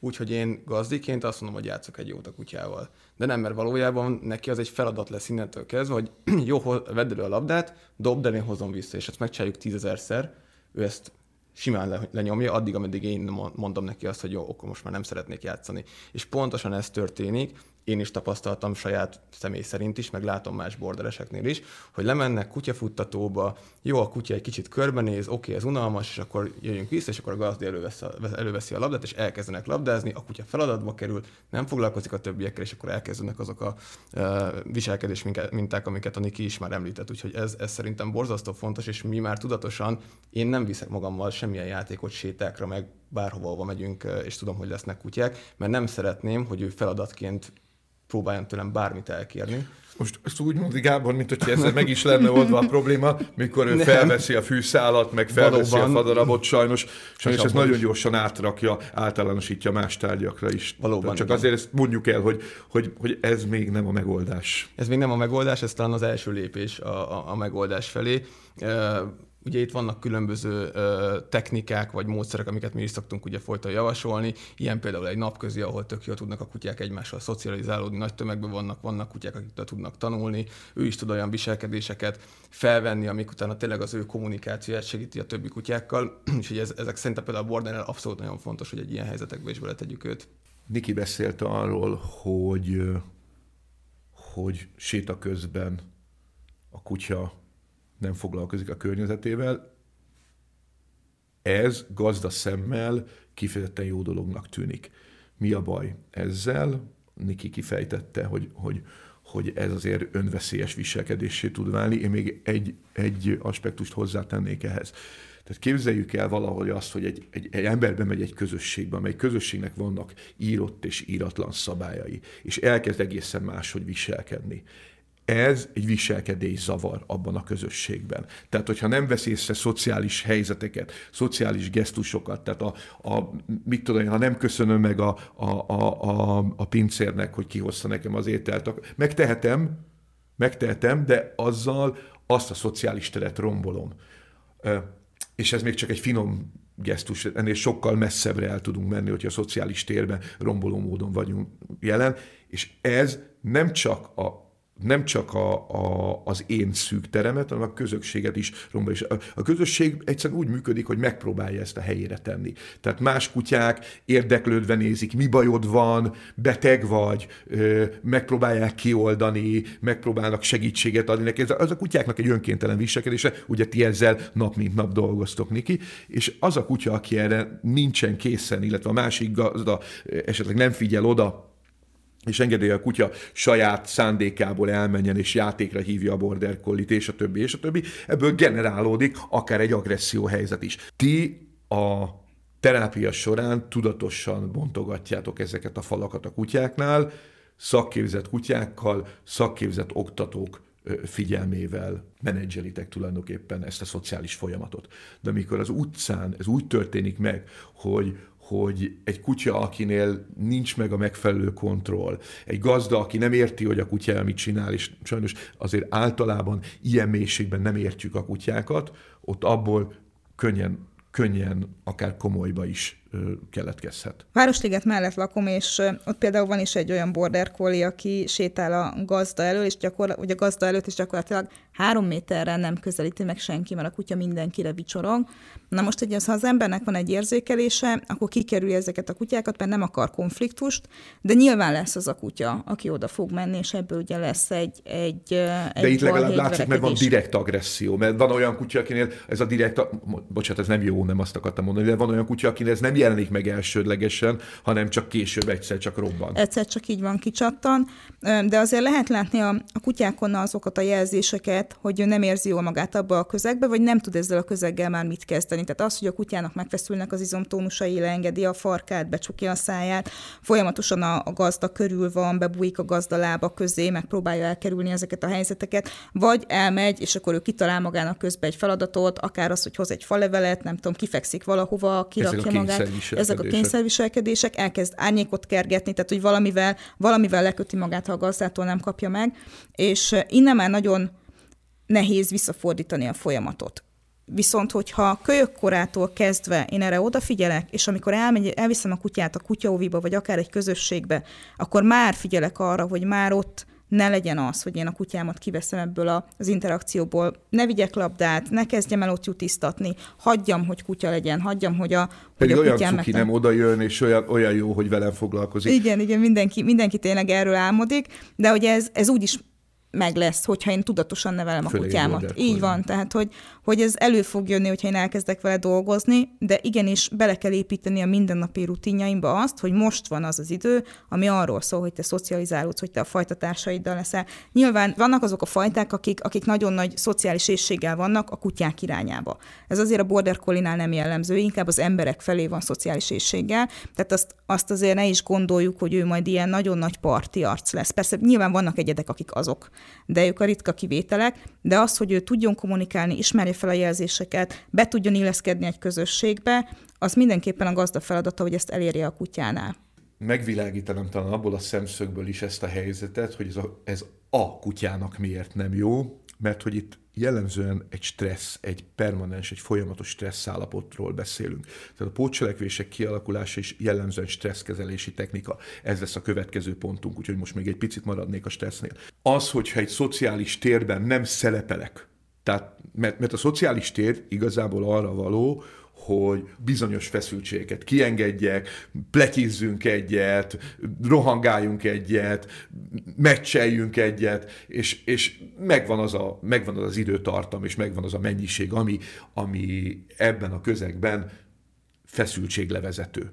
Úgyhogy én gazdiként azt mondom, hogy játszok egy jót a kutyával. De nem, mert valójában neki az egy feladat lesz innentől kezdve, hogy [CLEARS THROAT] jó, vedd elő a labdát, dobd el, én hozom vissza, és ezt megcsináljuk tízezerszer. Ő ezt simán le, lenyomja, addig, ameddig én mondom neki azt, hogy jó, akkor most már nem szeretnék játszani. És pontosan ez történik, én is tapasztaltam saját személy szerint is, meg látom más bordereseknél is, hogy lemennek kutyafuttatóba, jó, a kutya egy kicsit körbenéz, oké, ez unalmas, és akkor jöjjünk vissza, és akkor a gazdi előveszi a, előveszi a labdát, és elkezdenek labdázni, a kutya feladatba kerül, nem foglalkozik a többiekkel, és akkor elkezdenek azok a uh, viselkedés minták, amiket a Niki is már említett. Úgyhogy ez, ez szerintem borzasztó fontos, és mi már tudatosan, én nem viszek magammal semmilyen játékot sétákra, meg bárhova, ahova megyünk, és tudom, hogy lesznek kutyák, mert nem szeretném, hogy ő feladatként próbáljon tőlem bármit elkérni. Most ezt úgy mondja Gábor, mint hogy ezzel meg is lenne oldva a probléma, mikor ő Nem. felveszi a fűszálat, meg felveszi Valóban. a fadarabot, sajnos, sajnos ez nagyon gyorsan átrakja, általánosítja más tárgyakra is. Valóban. Csak igen. azért ezt mondjuk el, hogy, hogy, hogy ez még nem a megoldás. Ez még nem a megoldás, ez talán az első lépés a, a, a megoldás felé. Ugye itt vannak különböző ö, technikák vagy módszerek, amiket mi is szoktunk ugye folyton javasolni, ilyen például egy napközi, ahol tök jól tudnak a kutyák egymással szocializálódni, nagy tömegben vannak, vannak kutyák, akik tudnak tanulni, ő is tud olyan viselkedéseket felvenni, amik utána tényleg az ő kommunikációját segíti a többi kutyákkal, [CLEARS THROAT] úgyhogy ez, ezek szerintem például a Bordernél abszolút nagyon fontos, hogy egy ilyen helyzetekbe is beletegyük őt. Niki beszélt arról, hogy, hogy séta közben a kutya nem foglalkozik a környezetével. Ez gazda szemmel kifejezetten jó dolognak tűnik. Mi a baj ezzel? Niki kifejtette, hogy, hogy, hogy ez azért önveszélyes viselkedésé tud válni. Én még egy, egy aspektust hozzátennék ehhez. Tehát képzeljük el valahogy azt, hogy egy, egy, egy ember bemegy egy közösségbe, amely közösségnek vannak írott és íratlan szabályai, és elkezd egészen máshogy viselkedni ez egy viselkedés zavar abban a közösségben. Tehát, hogyha nem vesz észre szociális helyzeteket, szociális gesztusokat, tehát a, a mit tudom én, ha nem köszönöm meg a, a, a, a, a pincérnek, hogy kihozta nekem az ételt, megtehetem, megtehetem, de azzal azt a szociális teret rombolom. És ez még csak egy finom gesztus, ennél sokkal messzebbre el tudunk menni, hogyha a szociális térben romboló módon vagyunk jelen, és ez nem csak a nem csak a, a, az én szűk teremet, hanem a közösséget is rombol. És a, a közösség egyszerűen úgy működik, hogy megpróbálja ezt a helyére tenni. Tehát más kutyák érdeklődve nézik, mi bajod van, beteg vagy, ö, megpróbálják kioldani, megpróbálnak segítséget adni neki. Ez az a kutyáknak egy önkéntelen viselkedése, ugye ti ezzel nap mint nap dolgoztok, Niki, és az a kutya, aki erre nincsen készen, illetve a másik gazda esetleg nem figyel oda, és engedély a kutya saját szándékából elmenjen és játékra hívja a border collie és a többi, és a többi, ebből generálódik akár egy agresszió helyzet is. Ti a terápia során tudatosan bontogatjátok ezeket a falakat a kutyáknál, szakképzett kutyákkal, szakképzett oktatók figyelmével menedzselitek tulajdonképpen ezt a szociális folyamatot. De amikor az utcán ez úgy történik meg, hogy, hogy egy kutya, akinél nincs meg a megfelelő kontroll, egy gazda, aki nem érti, hogy a kutya mit csinál, és sajnos azért általában ilyen mélységben nem értjük a kutyákat, ott abból könnyen, könnyen akár komolyba is keletkezhet. Városliget mellett lakom, és ott például van is egy olyan border collie, aki sétál a gazda elől, és gyakor, vagy a gazda előtt is gyakorlatilag három méterre nem közelíti meg senki, mert a kutya mindenkire vicsorog. Na most, hogy ha az embernek van egy érzékelése, akkor kikerüli ezeket a kutyákat, mert nem akar konfliktust, de nyilván lesz az a kutya, aki oda fog menni, és ebből ugye lesz egy egy De egy itt legalább látszik, mert van direkt agresszió, mert van olyan kutya, akinél ez a direkt, bocsánat, ez nem jó, nem azt akartam mondani, de van olyan kutya, akinél ez nem jelenik meg elsődlegesen, hanem csak később egyszer csak robban. Egyszer csak így van kicsattan, de azért lehet látni a, a kutyákon azokat a jelzéseket, hogy ő nem érzi jól magát abba a közegbe, vagy nem tud ezzel a közeggel már mit kezdeni. Tehát az, hogy a kutyának megfeszülnek az izomtónusai, leengedi a farkát, becsukja a száját, folyamatosan a, a gazda körül van, bebújik a gazda lába közé, megpróbálja elkerülni ezeket a helyzeteket, vagy elmegy, és akkor ő kitalál magának közben egy feladatot, akár az, hogy hoz egy falevelet, nem tudom, kifekszik valahova, kirakja magát. ezek a kényszerviselkedések, elkezd árnyékot kergetni, tehát hogy valamivel, valamivel leköti magát, ha a gazdától nem kapja meg, és innen már nagyon nehéz visszafordítani a folyamatot. Viszont, hogyha kölyök korától kezdve én erre odafigyelek, és amikor elmegy, elviszem a kutyát a kutyaóviba, vagy akár egy közösségbe, akkor már figyelek arra, hogy már ott ne legyen az, hogy én a kutyámat kiveszem ebből az interakcióból, ne vigyek labdát, ne kezdjem el ott jutisztatni, hagyjam, hogy kutya legyen, hagyjam, hogy a, Pedig hogy a olyan cuki nem oda jön, és olyan, olyan jó, hogy velem foglalkozik. Igen, igen, mindenki, mindenki tényleg erről álmodik, de hogy ez, ez úgy is meg lesz, hogyha én tudatosan nevelem Főleg a kutyámat. Így van, tehát hogy, hogy ez elő fog jönni, hogyha én elkezdek vele dolgozni, de igenis bele kell építeni a mindennapi rutinjaimba azt, hogy most van az az idő, ami arról szól, hogy te szocializálódsz, hogy te a fajtatársaiddal leszel. Nyilván vannak azok a fajták, akik, akik nagyon nagy szociális észséggel vannak a kutyák irányába. Ez azért a border collie nem jellemző, inkább az emberek felé van szociális észséggel, tehát azt, azt azért ne is gondoljuk, hogy ő majd ilyen nagyon nagy parti arc lesz. Persze nyilván vannak egyedek, akik azok, de ők a ritka kivételek, de az, hogy ő tudjon kommunikálni, ismerje fel a jelzéseket, be tudjon illeszkedni egy közösségbe, az mindenképpen a gazda feladata, hogy ezt elérje a kutyánál. Megvilágítanám talán abból a szemszögből is ezt a helyzetet, hogy ez a, ez a kutyának miért nem jó, mert hogy itt jellemzően egy stressz, egy permanens, egy folyamatos stressz állapotról beszélünk. Tehát a pótcselekvések kialakulása is jellemzően stresszkezelési technika. Ez lesz a következő pontunk, úgyhogy most még egy picit maradnék a stressznél. Az, hogyha egy szociális térben nem szerepelek, tehát, mert, mert a szociális tér igazából arra való, hogy bizonyos feszültségeket kiengedjek, pletyízzünk egyet, rohangáljunk egyet, meccseljünk egyet, és, és megvan, az a, megvan az az időtartam, és megvan az a mennyiség, ami, ami ebben a közegben feszültséglevezető.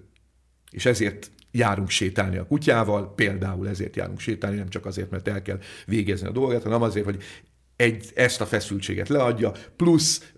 És ezért járunk sétálni a kutyával, például ezért járunk sétálni, nem csak azért, mert el kell végezni a dolgot, hanem azért, hogy egy, ezt a feszültséget leadja, plusz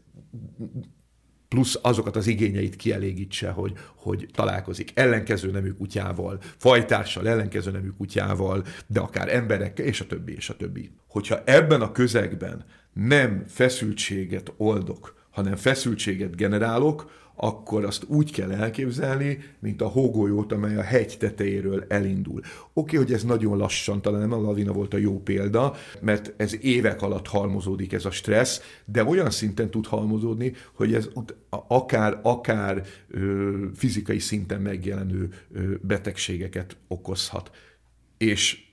plusz azokat az igényeit kielégítse, hogy, hogy találkozik ellenkező nemű kutyával, fajtársal, ellenkező nemű kutyával, de akár emberekkel, és a többi, és a többi. Hogyha ebben a közegben nem feszültséget oldok, hanem feszültséget generálok, akkor azt úgy kell elképzelni, mint a hógolyót, amely a hegy tetejéről elindul. Oké, hogy ez nagyon lassan, talán nem a lavina volt a jó példa, mert ez évek alatt halmozódik ez a stressz, de olyan szinten tud halmozódni, hogy ez akár, akár fizikai szinten megjelenő betegségeket okozhat. És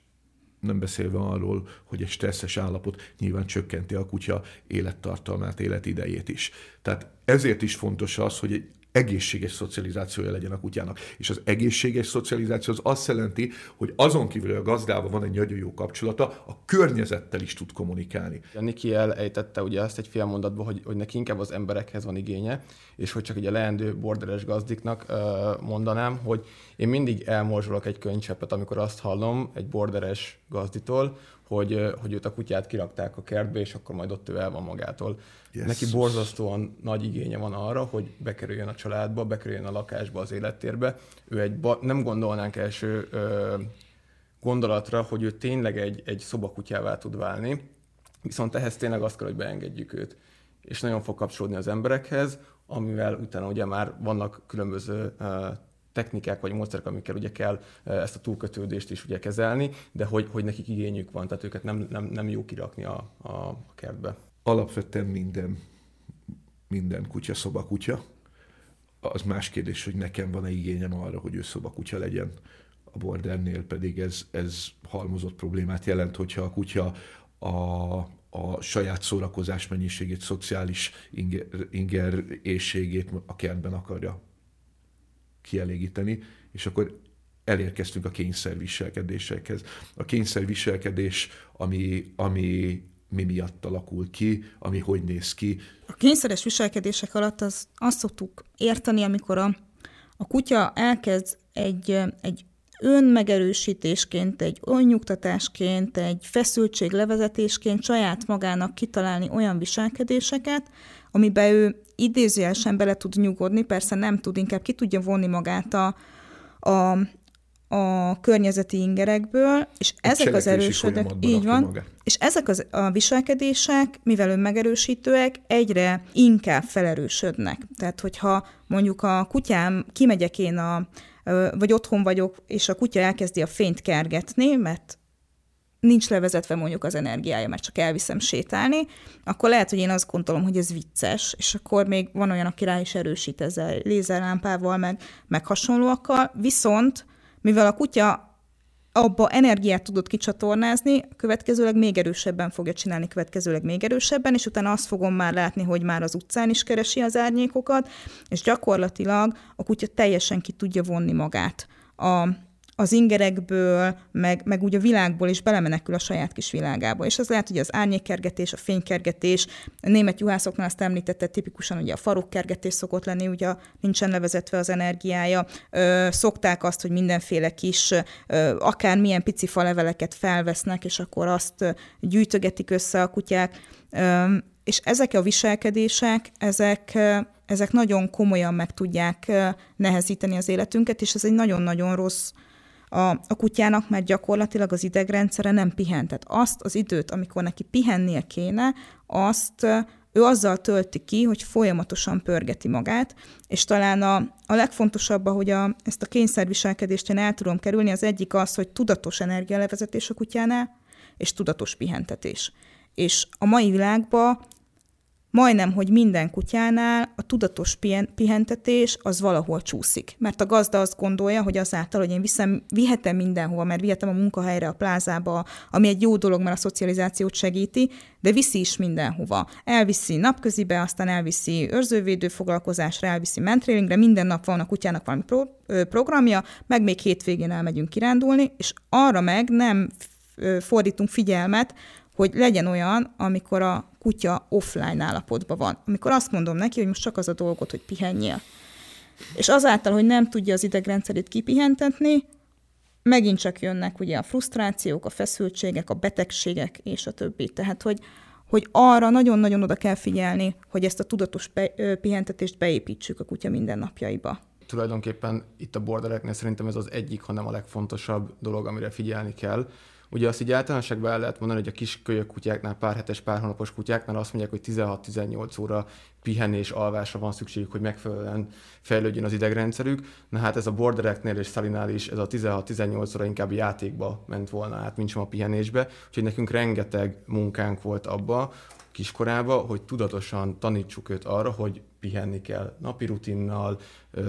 nem beszélve arról, hogy egy stresszes állapot nyilván csökkenti a kutya élettartalmát, életidejét is. Tehát ezért is fontos az, hogy egy egészséges szocializációja legyen a kutyának. És az egészséges szocializáció az azt jelenti, hogy azon kívül, hogy a gazdával van egy nagyon jó kapcsolata, a környezettel is tud kommunikálni. A Niki elejtette ugye azt egy fél mondatban, hogy, hogy neki inkább az emberekhez van igénye, és hogy csak egy leendő borderes gazdiknak mondanám, hogy én mindig elmorzsolok egy könycseppet, amikor azt hallom egy borderes gazditól, hogy, hogy őt a kutyát kirakták a kertbe, és akkor majd ott ő el van magától. Yes. Neki borzasztóan nagy igénye van arra, hogy bekerüljön a családba, bekerüljön a lakásba, az élettérbe. Ő egy, ba- nem gondolnánk első ö, gondolatra, hogy ő tényleg egy, egy szobakutyává tud válni, viszont ehhez tényleg azt kell, hogy beengedjük őt. És nagyon fog kapcsolódni az emberekhez, amivel utána ugye már vannak különböző uh, technikák vagy módszerek, amikkel ugye kell ezt a túlkötődést is ugye kezelni, de hogy, hogy nekik igényük van, tehát őket nem, nem, nem jó kirakni a, a, a kertbe. Alapvetően minden, minden kutya szobakutya. Az más kérdés, hogy nekem van-e igényem arra, hogy ő szobakutya legyen. A bordernél pedig ez, ez halmozott problémát jelent, hogyha a kutya a, a saját szórakozás mennyiségét, szociális inger, inger a kertben akarja kielégíteni, és akkor elérkeztünk a kényszerviselkedésekhez. A kényszerviselkedés, ami, ami mi miatt alakul ki, ami hogy néz ki. A kényszeres viselkedések alatt az, azt szoktuk érteni, amikor a, a kutya elkezd egy, egy önmegerősítésként, egy önnyugtatásként, egy feszültséglevezetésként saját magának kitalálni olyan viselkedéseket, amiben ő idézőjelesen bele tud nyugodni, persze nem tud, inkább ki tudja vonni magát a, a, a környezeti ingerekből, és a ezek az erősödek, így van, magát. és ezek az, a viselkedések, mivel önmegerősítőek, egyre inkább felerősödnek. Tehát, hogyha mondjuk a kutyám, kimegyek én a, vagy otthon vagyok, és a kutya elkezdi a fényt kergetni, mert nincs levezetve mondjuk az energiája, mert csak elviszem sétálni, akkor lehet, hogy én azt gondolom, hogy ez vicces, és akkor még van olyan, aki rá is erősít ezzel lézerlámpával, meg, meg hasonlóakkal, viszont mivel a kutya abba energiát tudod kicsatornázni, következőleg még erősebben fogja csinálni, következőleg még erősebben, és utána azt fogom már látni, hogy már az utcán is keresi az árnyékokat, és gyakorlatilag a kutya teljesen ki tudja vonni magát a, az ingerekből, meg, meg úgy a világból is belemenekül a saját kis világába. És az lehet, hogy az árnyékkergetés, a fénykergetés, a német juhászoknál azt említette, tipikusan ugye a farokkergetés szokott lenni, ugye nincsen levezetve az energiája. Ö, szokták azt, hogy mindenféle kis, ö, akár milyen pici faleveleket felvesznek, és akkor azt gyűjtögetik össze a kutyák. Ö, és ezek a viselkedések, ezek, ezek nagyon komolyan meg tudják nehezíteni az életünket, és ez egy nagyon-nagyon rossz a, a kutyának, mert gyakorlatilag az idegrendszere nem pihen. Tehát azt az időt, amikor neki pihennie kéne, azt ő azzal tölti ki, hogy folyamatosan pörgeti magát, és talán a, a legfontosabb, hogy a, ezt a kényszerviselkedést én el tudom kerülni, az egyik az, hogy tudatos energialevezetés a kutyánál, és tudatos pihentetés. És a mai világban majdnem, hogy minden kutyánál a tudatos pihentetés az valahol csúszik. Mert a gazda azt gondolja, hogy azáltal, hogy én viszem, vihetem mindenhova, mert vihetem a munkahelyre, a plázába, ami egy jó dolog, mert a szocializációt segíti, de viszi is mindenhova. Elviszi napközibe, aztán elviszi őrzővédő foglalkozásra, elviszi mentrélingre, minden nap van a kutyának valami pro, programja, meg még hétvégén elmegyünk kirándulni, és arra meg nem fordítunk figyelmet, hogy legyen olyan, amikor a kutya offline állapotban van. Amikor azt mondom neki, hogy most csak az a dolgot, hogy pihenjél. És azáltal, hogy nem tudja az idegrendszerét kipihentetni, megint csak jönnek ugye a frusztrációk, a feszültségek, a betegségek és a többi. Tehát, hogy, hogy arra nagyon-nagyon oda kell figyelni, hogy ezt a tudatos be, pihentetést beépítsük a kutya mindennapjaiba. Tulajdonképpen itt a bordereknél szerintem ez az egyik, hanem a legfontosabb dolog, amire figyelni kell, Ugye azt így általánosságban el lehet mondani, hogy a kis kölyök kutyáknál, pár hetes, pár hónapos kutyáknál azt mondják, hogy 16-18 óra pihenés, alvásra van szükségük, hogy megfelelően fejlődjön az idegrendszerük. Na hát ez a bordereknél és szalinál is ez a 16-18 óra inkább játékba ment volna át, mint sem a pihenésbe. Úgyhogy nekünk rengeteg munkánk volt abba, kiskorába, hogy tudatosan tanítsuk őt arra, hogy pihenni kell napi rutinnal,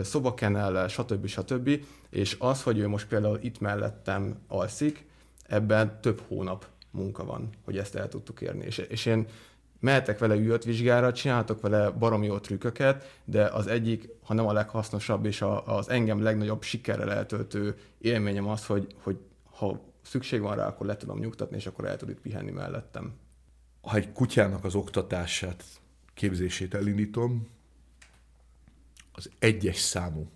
szobakenellel, stb. stb. És az, hogy ő most például itt mellettem alszik, ebben több hónap munka van, hogy ezt el tudtuk érni. És, és én mehetek vele űrt vizsgára, csináltok vele baromi jó trükköket, de az egyik, ha nem a leghasznosabb, és a, az engem legnagyobb sikerrel eltöltő élményem az, hogy, hogy ha szükség van rá, akkor le tudom nyugtatni, és akkor el tud itt pihenni mellettem. Ha egy kutyának az oktatását, képzését elindítom, az egyes számú,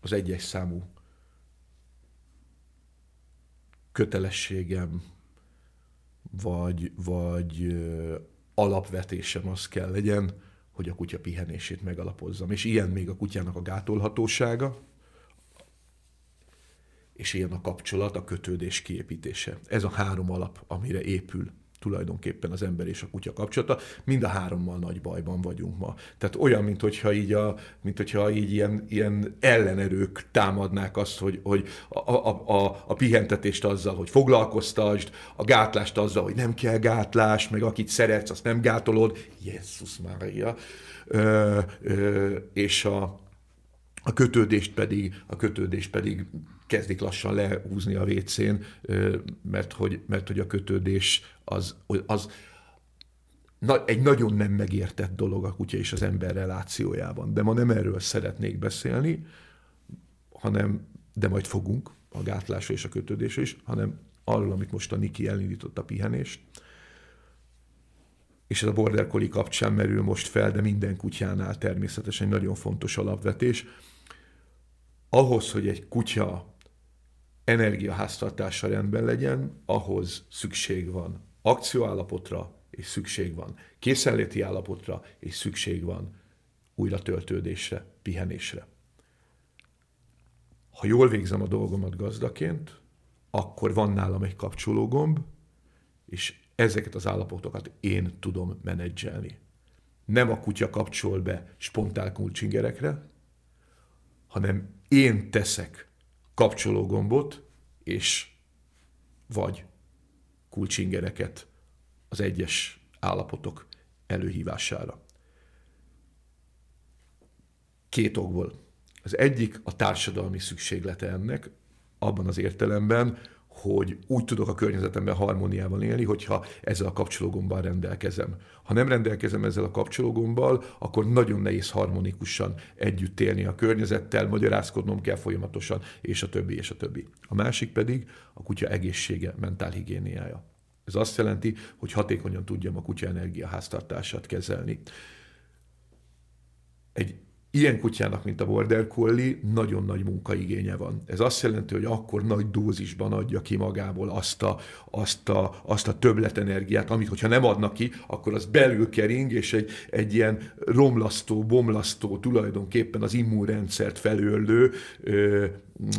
az egyes számú kötelességem, vagy, vagy alapvetésem az kell legyen, hogy a kutya pihenését megalapozzam. És ilyen még a kutyának a gátolhatósága, és ilyen a kapcsolat, a kötődés kiépítése. Ez a három alap, amire épül tulajdonképpen az ember és a kutya kapcsolata. Mind a hárommal nagy bajban vagyunk ma. Tehát olyan, mint hogyha így, a, mint hogyha így ilyen, ilyen ellenerők támadnák azt, hogy, hogy a, a, a, a pihentetést azzal, hogy foglalkoztasd, a gátlást azzal, hogy nem kell gátlás, meg akit szeretsz, azt nem gátolod. Jézus Mária. Ö, ö, és a, a kötődést pedig, a kötődést pedig kezdik lassan lehúzni a vécén, mert hogy, mert hogy a kötődés az, az na, egy nagyon nem megértett dolog a kutya és az ember relációjában. De ma nem erről szeretnék beszélni, hanem, de majd fogunk, a gátlásra és a kötődésre is, hanem arról, amit most a Niki elindított a pihenést. És ez a border collie kapcsán merül most fel, de minden kutyánál természetesen egy nagyon fontos alapvetés. Ahhoz, hogy egy kutya energiaháztartása rendben legyen, ahhoz szükség van akcióállapotra, és szükség van készenléti állapotra, és szükség van újra töltődésre, pihenésre. Ha jól végzem a dolgomat gazdaként, akkor van nálam egy kapcsológomb, és ezeket az állapotokat én tudom menedzselni. Nem a kutya kapcsol be spontán kulcsingerekre, hanem én teszek kapcsológombot, és vagy kulcsingereket az egyes állapotok előhívására. Két okból. Az egyik a társadalmi szükséglete ennek, abban az értelemben, hogy úgy tudok a környezetemben harmóniában élni, hogyha ezzel a kapcsológomban rendelkezem. Ha nem rendelkezem ezzel a kapcsológommal, akkor nagyon nehéz harmonikusan együtt élni a környezettel, magyarázkodnom kell folyamatosan, és a többi, és a többi. A másik pedig a kutya egészsége, mentálhigiéniája. Ez azt jelenti, hogy hatékonyan tudjam a kutya energiaháztartását kezelni. Egy ilyen kutyának, mint a Border Collie, nagyon nagy munkaigénye van. Ez azt jelenti, hogy akkor nagy dózisban adja ki magából azt a, azt a, azt a többletenergiát, amit, hogyha nem adnak ki, akkor az belül kering, és egy, egy ilyen romlasztó, bomlasztó, tulajdonképpen az immunrendszert felőlő ö,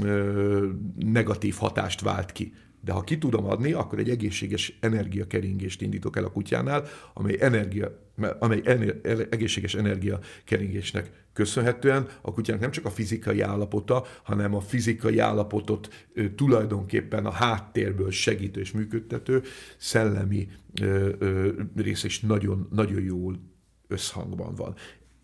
ö, negatív hatást vált ki. De ha ki tudom adni, akkor egy egészséges energiakeringést indítok el a kutyánál, amely, energia, amely ener, egészséges energiakeringésnek köszönhetően a kutyának nem csak a fizikai állapota, hanem a fizikai állapotot ö, tulajdonképpen a háttérből segítő és működtető szellemi ö, ö, rész is nagyon, nagyon jól összhangban van.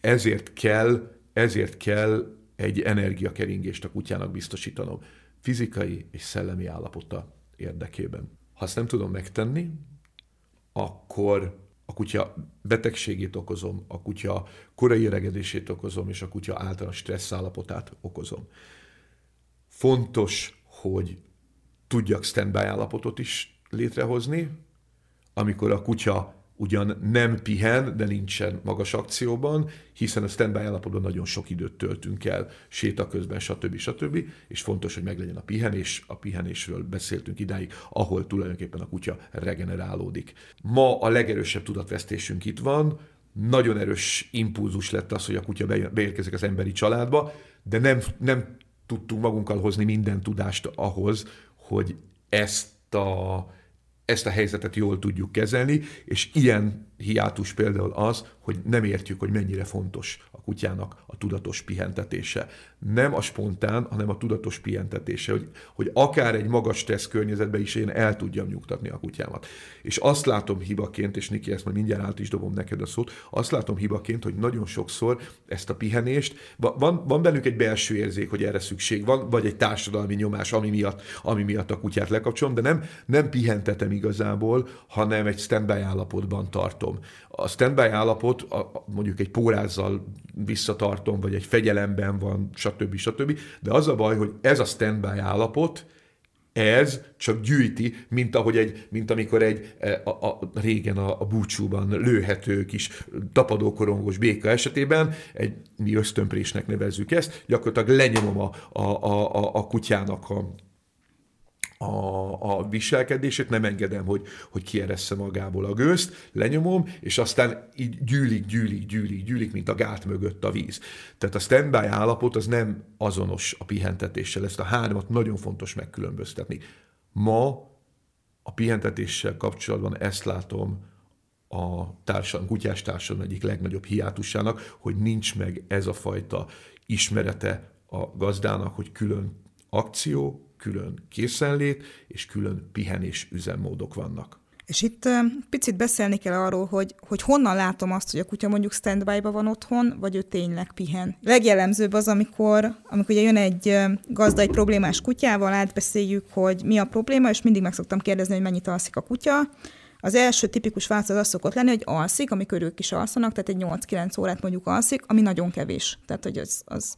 Ezért kell, ezért kell egy energiakeringést a kutyának biztosítanom. Fizikai és szellemi állapota érdekében. Ha ezt nem tudom megtenni, akkor a kutya betegségét okozom, a kutya korai öregedését okozom, és a kutya általános stressz állapotát okozom. Fontos, hogy tudjak standby állapotot is létrehozni, amikor a kutya ugyan nem pihen, de nincsen magas akcióban, hiszen a standby állapotban nagyon sok időt töltünk el, séta közben, stb. stb. És fontos, hogy meglegyen a pihenés. A pihenésről beszéltünk idáig, ahol tulajdonképpen a kutya regenerálódik. Ma a legerősebb tudatvesztésünk itt van, nagyon erős impulzus lett az, hogy a kutya beérkezik az emberi családba, de nem, nem tudtunk magunkkal hozni minden tudást ahhoz, hogy ezt a, ezt a helyzetet jól tudjuk kezelni, és ilyen hiátus például az, hogy nem értjük, hogy mennyire fontos a kutyának a tudatos pihentetése. Nem a spontán, hanem a tudatos pihentetése, hogy, hogy akár egy magas stressz környezetben is én el tudjam nyugtatni a kutyámat. És azt látom hibaként, és Niki, ezt majd mindjárt át is dobom neked a szót, azt látom hibaként, hogy nagyon sokszor ezt a pihenést, van, van bennünk egy belső érzék, hogy erre szükség van, vagy egy társadalmi nyomás, ami miatt, ami miatt a kutyát lekapcsolom, de nem, nem pihentetem igazából, hanem egy standby állapotban tartom tartom. A standby állapot a, mondjuk egy pórázzal visszatartom, vagy egy fegyelemben van, stb. stb. De az a baj, hogy ez a standby állapot, ez csak gyűjti, mint ahogy egy, mint amikor egy e, a, a, régen a, a búcsúban lőhető kis tapadókorongos béka esetében, egy mi ösztönprésnek nevezzük ezt, gyakorlatilag lenyomom a, a, a, a kutyának a, a, a viselkedését, nem engedem, hogy, hogy kieressze magából a gőzt, lenyomom, és aztán így gyűlik, gyűlik, gyűlik, gyűlik, mint a gát mögött a víz. Tehát a standby állapot az nem azonos a pihentetéssel, ezt a hármat nagyon fontos megkülönböztetni. Ma a pihentetéssel kapcsolatban ezt látom a társadalom, kutyás társadalom egyik legnagyobb hiátusának, hogy nincs meg ez a fajta ismerete a gazdának, hogy külön akció, külön készenlét és külön pihenés üzemmódok vannak. És itt picit beszélni kell arról, hogy, hogy honnan látom azt, hogy a kutya mondjuk standby-ba van otthon, vagy ő tényleg pihen. Legjellemzőbb az, amikor, amikor ugye jön egy gazda egy problémás kutyával, átbeszéljük, hogy mi a probléma, és mindig meg szoktam kérdezni, hogy mennyit alszik a kutya. Az első tipikus válasz az, szokott lenni, hogy alszik, amikor ők is alszanak, tehát egy 8-9 órát mondjuk alszik, ami nagyon kevés. Tehát, hogy az, az,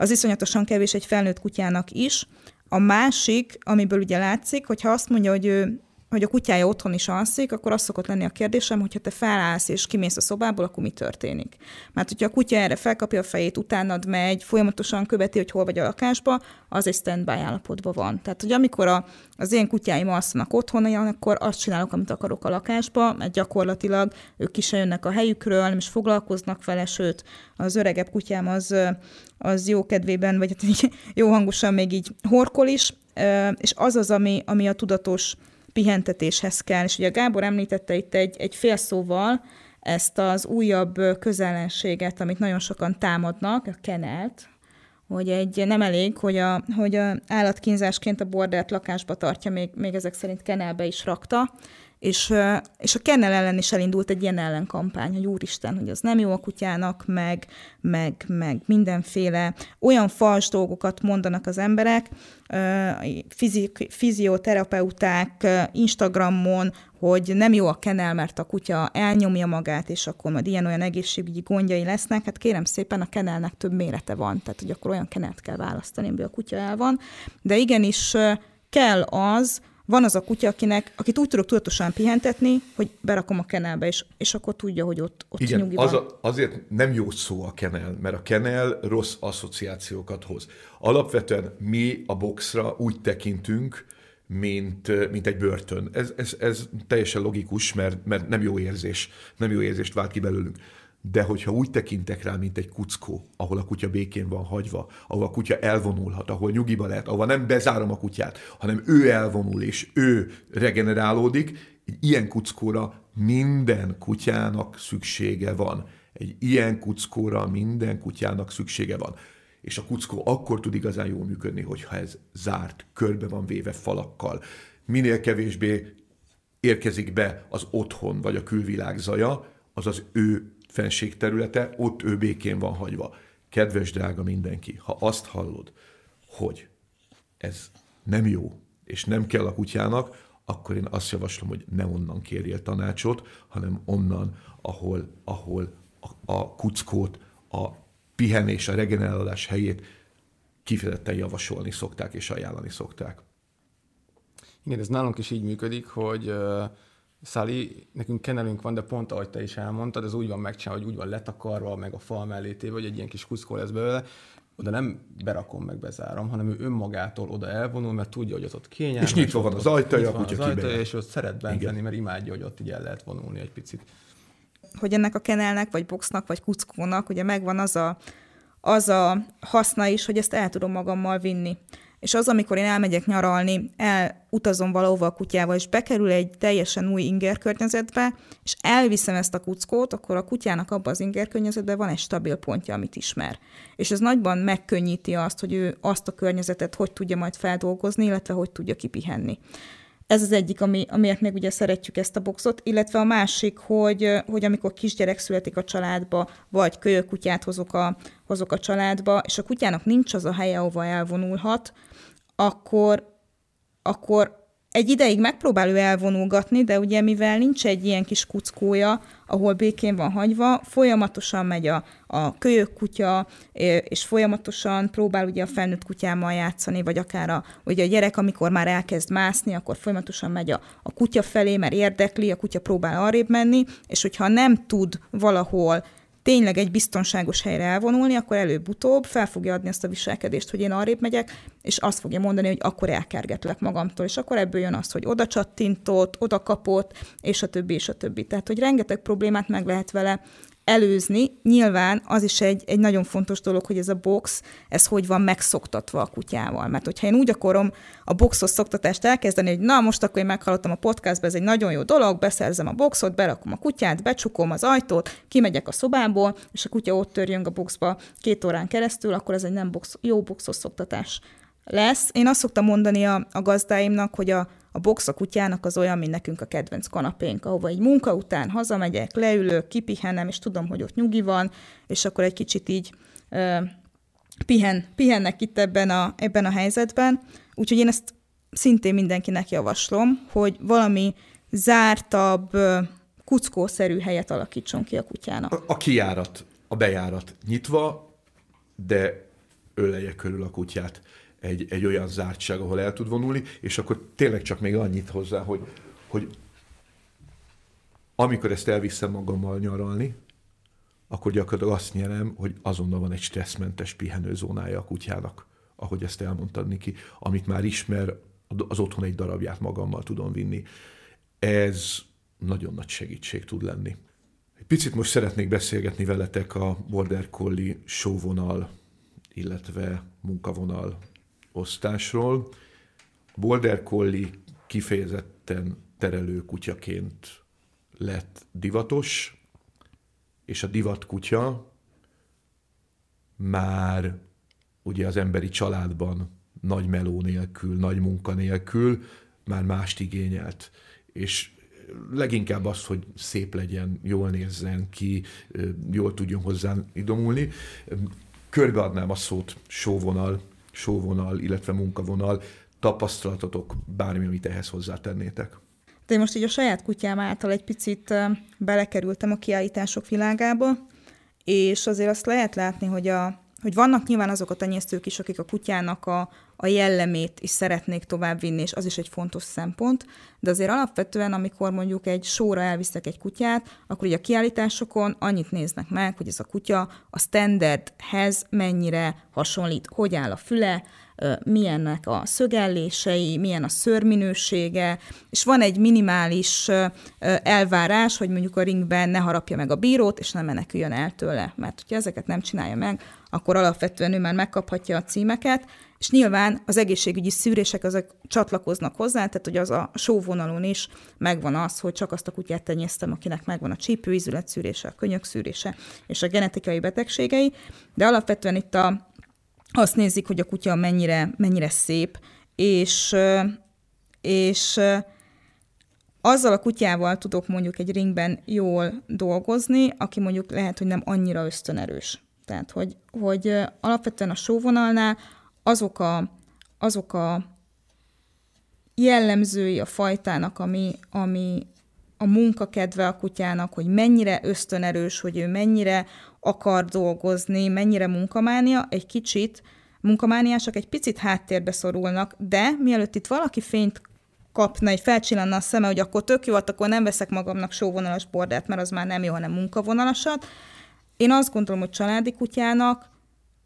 az iszonyatosan kevés egy felnőtt kutyának is. A másik, amiből ugye látszik, hogyha azt mondja, hogy ő hogy a kutyája otthon is alszik, akkor az szokott lenni a kérdésem, hogyha te felállsz és kimész a szobából, akkor mi történik? Mert hogyha a kutya erre felkapja a fejét, utánad megy, folyamatosan követi, hogy hol vagy a lakásba, az egy standby állapotban van. Tehát, hogy amikor a, az én kutyáim alszanak otthon, akkor azt csinálok, amit akarok a lakásba, mert gyakorlatilag ők is jönnek a helyükről, nem is foglalkoznak vele, sőt, az öregebb kutyám az, az jó kedvében, vagy hát jó hangosan még így horkol is, és az az, ami, ami a tudatos pihentetéshez kell. És ugye Gábor említette itt egy, egy fél szóval ezt az újabb közellenséget, amit nagyon sokan támadnak, a kenelt, hogy egy nem elég, hogy a, hogy a állatkínzásként a bordert lakásba tartja, még, még ezek szerint kenelbe is rakta, és, és a kennel ellen is elindult egy ilyen ellenkampány, hogy úristen, hogy az nem jó a kutyának, meg, meg, meg mindenféle olyan fals dolgokat mondanak az emberek, fizik, fizioterapeuták Instagramon, hogy nem jó a kenel, mert a kutya elnyomja magát, és akkor majd ilyen-olyan egészségügyi gondjai lesznek. Hát kérem szépen, a kenelnek több mérete van, tehát hogy akkor olyan kenelt kell választani, amiből a kutya el van. De igenis kell az, van az a kutya, akinek, akit úgy tudok tudatosan pihentetni, hogy berakom a kenelbe, és, és akkor tudja, hogy ott, ott Igen, nyugi az a, azért nem jó szó a kenel, mert a kenel rossz asszociációkat hoz. Alapvetően mi a boxra úgy tekintünk, mint, mint egy börtön. Ez, ez, ez teljesen logikus, mert, mert nem jó érzés, nem jó érzést vált ki belőlünk de hogyha úgy tekintek rá, mint egy kuckó, ahol a kutya békén van hagyva, ahol a kutya elvonulhat, ahol nyugiba lehet, ahol nem bezárom a kutyát, hanem ő elvonul, és ő regenerálódik, egy ilyen kuckóra minden kutyának szüksége van. Egy ilyen kuckóra minden kutyának szüksége van. És a kuckó akkor tud igazán jól működni, hogyha ez zárt, körbe van véve falakkal. Minél kevésbé érkezik be az otthon vagy a külvilág zaja, az az ő fenség területe, ott ő békén van hagyva. Kedves drága mindenki, ha azt hallod, hogy ez nem jó, és nem kell a kutyának, akkor én azt javaslom, hogy ne onnan kérjél tanácsot, hanem onnan, ahol, ahol a, a kuckót, a pihenés, a regenerálás helyét kifejezetten javasolni szokták és ajánlani szokták. Igen, ez nálunk is így működik, hogy Szali, nekünk kenelünk van, de pont ahogy te is elmondtad, ez úgy van megcsinálva, hogy úgy van letakarva, meg a fal mellé téve, hogy egy ilyen kis kuszkó lesz belőle, oda nem berakom, meg bezárom, hanem ő önmagától oda elvonul, mert tudja, hogy az ott kényelmes. És nyitva van az ajtaja, a kutya az ajtaja, és ott szeret bent lenni, mert imádja, hogy ott így el lehet vonulni egy picit. Hogy ennek a kenelnek, vagy boxnak, vagy kuckónak ugye megvan az a, az a haszna is, hogy ezt el tudom magammal vinni és az, amikor én elmegyek nyaralni, elutazom valahova a kutyával, és bekerül egy teljesen új inger környezetbe, és elviszem ezt a kuckót, akkor a kutyának abban az inger környezetben van egy stabil pontja, amit ismer. És ez nagyban megkönnyíti azt, hogy ő azt a környezetet hogy tudja majd feldolgozni, illetve hogy tudja kipihenni. Ez az egyik, ami, amiért még ugye szeretjük ezt a boxot, illetve a másik, hogy, hogy amikor kisgyerek születik a családba, vagy kölyök kutyát hozok a, hozok a családba, és a kutyának nincs az a helye, ahova elvonulhat, akkor, akkor egy ideig megpróbál ő elvonulgatni, de ugye mivel nincs egy ilyen kis kuckója, ahol békén van hagyva, folyamatosan megy a, a kölyök kutya, és folyamatosan próbál ugye a felnőtt kutyámmal játszani, vagy akár a, ugye a gyerek, amikor már elkezd mászni, akkor folyamatosan megy a, a kutya felé, mert érdekli, a kutya próbál arrébb menni, és hogyha nem tud valahol tényleg egy biztonságos helyre elvonulni, akkor előbb-utóbb fel fogja adni azt a viselkedést, hogy én arrébb megyek, és azt fogja mondani, hogy akkor elkergetlek magamtól, és akkor ebből jön az, hogy oda csattintott, oda kapott, és a többi, és a többi. Tehát, hogy rengeteg problémát meg lehet vele előzni. Nyilván az is egy, egy nagyon fontos dolog, hogy ez a box, ez hogy van megszoktatva a kutyával. Mert hogyha én úgy akarom a boxos szoktatást elkezdeni, hogy na, most akkor én meghallottam a podcastba, ez egy nagyon jó dolog, beszerzem a boxot, berakom a kutyát, becsukom az ajtót, kimegyek a szobából, és a kutya ott törjön a boxba két órán keresztül, akkor ez egy nem box, jó boxos szoktatás lesz. Én azt szoktam mondani a, a gazdáimnak, hogy a, a box a kutyának az olyan, mint nekünk a kedvenc kanapénk, ahova egy munka után hazamegyek, leülök, kipihenem, és tudom, hogy ott nyugi van, és akkor egy kicsit így ö, pihen, pihennek itt ebben a, ebben a helyzetben. Úgyhogy én ezt szintén mindenkinek javaslom, hogy valami zártabb, kuckószerű helyet alakítson ki a kutyának. A, a kijárat, a bejárat nyitva, de öleje körül a kutyát egy, egy olyan zártság, ahol el tud vonulni, és akkor tényleg csak még annyit hozzá, hogy, hogy amikor ezt elviszem magammal nyaralni, akkor gyakorlatilag azt nyerem, hogy azonnal van egy stresszmentes pihenőzónája a kutyának, ahogy ezt elmondtad, Niki, amit már ismer, az otthon egy darabját magammal tudom vinni. Ez nagyon nagy segítség tud lenni. Egy picit most szeretnék beszélgetni veletek a Border Collie showvonal, illetve munkavonal osztásról. A Border Collie kifejezetten terelő kutyaként lett divatos, és a divat kutya már ugye az emberi családban nagy meló nélkül, nagy munka nélkül már mást igényelt. És leginkább az, hogy szép legyen, jól nézzen ki, jól tudjon hozzá idomulni. Körbeadnám a szót sóvonal sóvonal, illetve munkavonal, tapasztalatotok, bármi, amit ehhez hozzátennétek? De most így a saját kutyám által egy picit belekerültem a kiállítások világába, és azért azt lehet látni, hogy, a, hogy vannak nyilván azok a tenyésztők is, akik a kutyának a, a jellemét is szeretnék továbbvinni, és az is egy fontos szempont, de azért alapvetően, amikor mondjuk egy sóra elviszek egy kutyát, akkor ugye a kiállításokon annyit néznek meg, hogy ez a kutya a standardhez mennyire hasonlít, hogy áll a füle, milyennek a szögellései, milyen a szörminősége, és van egy minimális elvárás, hogy mondjuk a ringben ne harapja meg a bírót, és nem meneküljön el tőle. Mert hogyha ezeket nem csinálja meg, akkor alapvetően ő már megkaphatja a címeket, és nyilván az egészségügyi szűrések azok csatlakoznak hozzá, tehát hogy az a sóvonalon is megvan az, hogy csak azt a kutyát tenyésztem, akinek megvan a csípőizület szűrése, a könyök szűrése és a genetikai betegségei, de alapvetően itt a, azt nézik, hogy a kutya mennyire, mennyire szép, és, és azzal a kutyával tudok mondjuk egy ringben jól dolgozni, aki mondjuk lehet, hogy nem annyira ösztönerős. Tehát, hogy, hogy alapvetően a sóvonalnál azok a, azok a jellemzői a fajtának, ami, ami a munkakedve a kutyának, hogy mennyire ösztönerős, hogy ő mennyire akar dolgozni, mennyire munkamánia, egy kicsit munkamániások egy picit háttérbe szorulnak, de mielőtt itt valaki fényt kapna, egy felcsillanna a szeme, hogy akkor tök jó, hát akkor nem veszek magamnak sóvonalas bordát, mert az már nem jó, hanem munkavonalasat. Én azt gondolom, hogy családi kutyának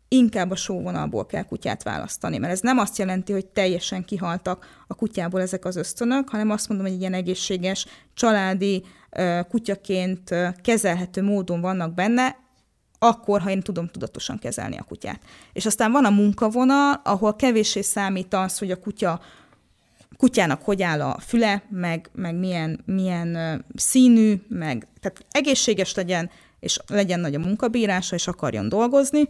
inkább a sóvonalból kell kutyát választani, mert ez nem azt jelenti, hogy teljesen kihaltak a kutyából ezek az ösztönök, hanem azt mondom, hogy egy ilyen egészséges, családi kutyaként kezelhető módon vannak benne, akkor, ha én tudom tudatosan kezelni a kutyát. És aztán van a munkavonal, ahol kevéssé számít az, hogy a kutya kutyának hogy áll a füle, meg, meg milyen, milyen színű, meg tehát egészséges legyen, és legyen nagy a munkabírása, és akarjon dolgozni,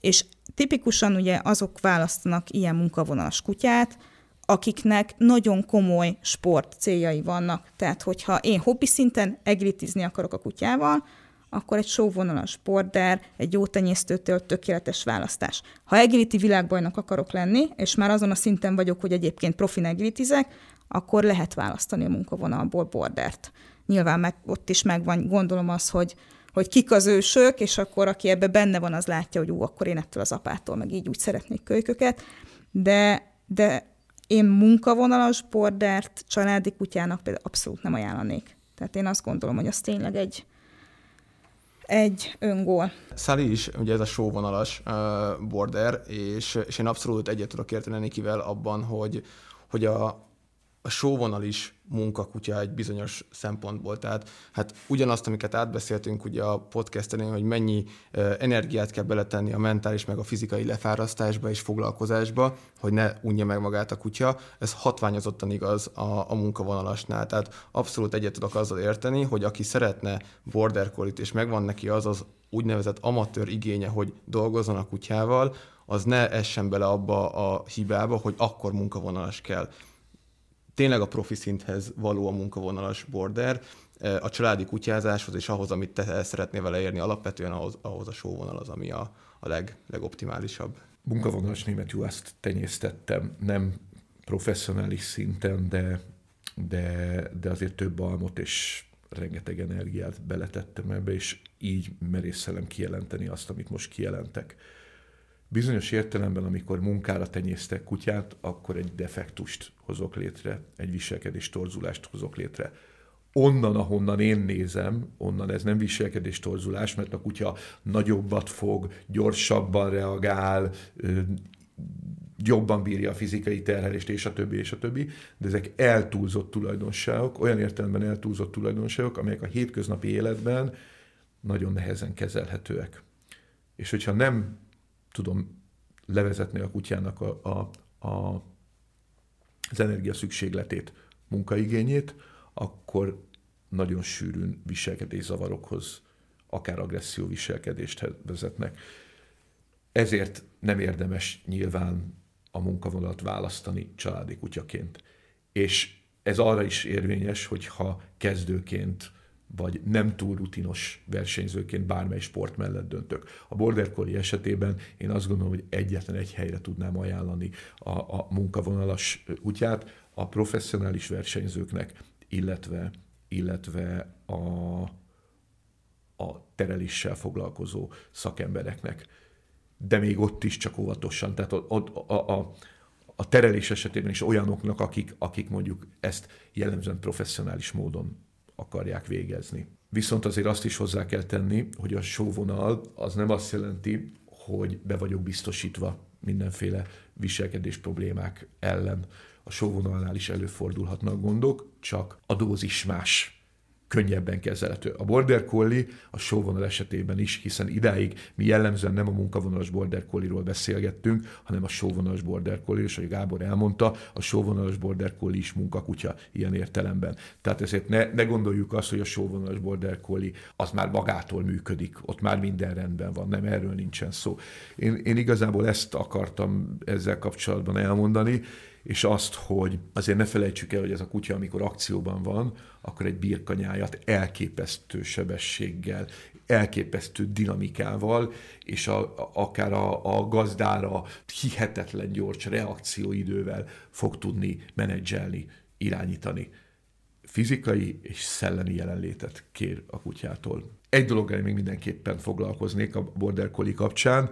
és tipikusan ugye azok választanak ilyen munkavonalas kutyát, akiknek nagyon komoly sport céljai vannak. Tehát, hogyha én hobbi szinten egritizni akarok a kutyával, akkor egy sóvonalas border, egy jó tenyésztőtől tökéletes választás. Ha agility világbajnok akarok lenni, és már azon a szinten vagyok, hogy egyébként profi agilitizek, akkor lehet választani a munkavonalból bordert. Nyilván meg, ott is megvan, gondolom az, hogy, hogy kik az ősök, és akkor aki ebbe benne van, az látja, hogy ú, akkor én ettől az apától meg így úgy szeretnék kölyköket, de, de én munkavonalas bordert családi kutyának például abszolút nem ajánlanék. Tehát én azt gondolom, hogy az tényleg egy, egy öngól. Szali is, ugye ez a sóvonalas border, és, és én abszolút egyet tudok érteni Nikivel abban, hogy, hogy a, a sóvonal is munkakutya egy bizonyos szempontból. Tehát hát ugyanazt, amiket átbeszéltünk ugye a podcasten, hogy mennyi energiát kell beletenni a mentális meg a fizikai lefárasztásba és foglalkozásba, hogy ne unja meg magát a kutya, ez hatványozottan igaz a, a munkavonalasnál. Tehát abszolút egyet tudok azzal érteni, hogy aki szeretne border collie és megvan neki az az úgynevezett amatőr igénye, hogy dolgozzon a kutyával, az ne essen bele abba a hibába, hogy akkor munkavonalas kell tényleg a profi szinthez való a munkavonalas border, e, a családi kutyázáshoz és ahhoz, amit te el szeretnél vele érni, alapvetően ahhoz, ahhoz a sóvonal az, ami a, a leg, legoptimálisabb. Munkavonalas német juhászt tenyésztettem, nem professzionális szinten, de, de, de azért több almot és rengeteg energiát beletettem ebbe, és így merészelem kijelenteni azt, amit most kijelentek Bizonyos értelemben, amikor munkára tenyésztek kutyát, akkor egy defektust hozok létre, egy viselkedés torzulást hozok létre. Onnan, ahonnan én nézem, onnan ez nem viselkedés torzulás, mert a kutya nagyobbat fog, gyorsabban reagál, jobban bírja a fizikai terhelést, és a többi, és a többi, de ezek eltúlzott tulajdonságok, olyan értelemben eltúlzott tulajdonságok, amelyek a hétköznapi életben nagyon nehezen kezelhetőek. És hogyha nem tudom levezetni a kutyának a, a, a, az energia szükségletét, munkaigényét, akkor nagyon sűrűn viselkedészavarokhoz, akár agresszió viselkedést vezetnek. Ezért nem érdemes nyilván a munkavonalat választani családi kutyaként. És ez arra is érvényes, hogy ha kezdőként vagy nem túl rutinos versenyzőként bármely sport mellett döntök. A Border Collie esetében én azt gondolom, hogy egyetlen egy helyre tudnám ajánlani a, a munkavonalas útját a professzionális versenyzőknek, illetve, illetve a, a tereléssel foglalkozó szakembereknek. De még ott is csak óvatosan. Tehát a, a, a, a, terelés esetében is olyanoknak, akik, akik mondjuk ezt jellemzően professzionális módon akarják végezni. Viszont azért azt is hozzá kell tenni, hogy a sóvonal az nem azt jelenti, hogy be vagyok biztosítva mindenféle viselkedés problémák ellen. A sóvonalnál is előfordulhatnak gondok, csak a dózis más könnyebben kezelhető. A Border Collie a sóvonal esetében is, hiszen idáig mi jellemzően nem a munkavonalas Border Collie-ról beszélgettünk, hanem a sóvonalas Border Collie, és ahogy Gábor elmondta, a sóvonalas Border Collie is munkakutya ilyen értelemben. Tehát ezért ne, ne gondoljuk azt, hogy a sóvonalas Border Collie az már magától működik, ott már minden rendben van, nem erről nincsen szó. Én, én igazából ezt akartam ezzel kapcsolatban elmondani, és azt, hogy azért ne felejtsük el, hogy ez a kutya, amikor akcióban van, akkor egy birkanyájat elképesztő sebességgel, elképesztő dinamikával, és a, akár a, a gazdára hihetetlen gyors reakcióidővel fog tudni menedzselni, irányítani. Fizikai és szellemi jelenlétet kér a kutyától. Egy dologgal még mindenképpen foglalkoznék a Border Collie kapcsán,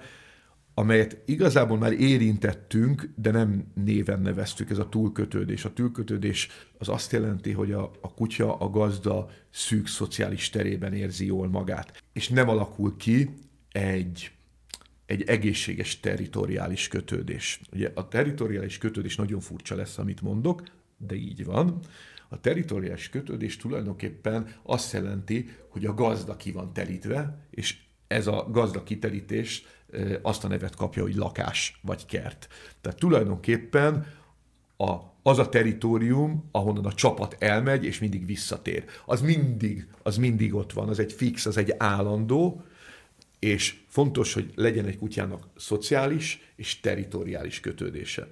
amelyet igazából már érintettünk, de nem néven neveztük, ez a túlkötődés. A túlkötődés az azt jelenti, hogy a, a kutya, a gazda szűk szociális terében érzi jól magát, és nem alakul ki egy, egy egészséges territoriális kötődés. Ugye a territoriális kötődés nagyon furcsa lesz, amit mondok, de így van. A territoriális kötődés tulajdonképpen azt jelenti, hogy a gazda ki van telítve, és ez a gazda kiterítés azt a nevet kapja, hogy lakás vagy kert. Tehát tulajdonképpen a, az a teritorium, ahonnan a csapat elmegy, és mindig visszatér. Az mindig, az mindig ott van, az egy fix, az egy állandó, és fontos, hogy legyen egy kutyának szociális és teritoriális kötődése.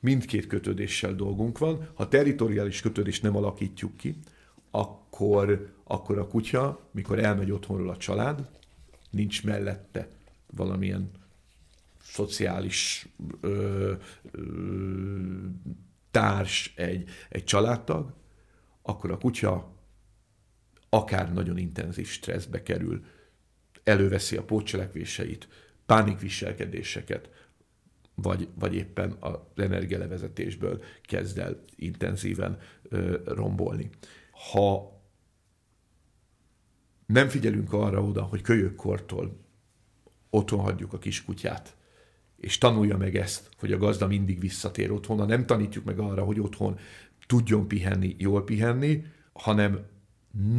Mindkét kötődéssel dolgunk van. Ha teritoriális kötődést nem alakítjuk ki, akkor, akkor a kutya, mikor elmegy otthonról a család, nincs mellette valamilyen szociális ö, ö, társ, egy, egy családtag, akkor a kutya akár nagyon intenzív stresszbe kerül, előveszi a pótcselekvéseit, pánikviselkedéseket, vagy, vagy éppen az energialevezetésből kezd el intenzíven ö, rombolni. Ha nem figyelünk arra oda, hogy kölyökkortól otthon hagyjuk a kiskutyát, és tanulja meg ezt, hogy a gazda mindig visszatér otthon, nem tanítjuk meg arra, hogy otthon tudjon pihenni, jól pihenni, hanem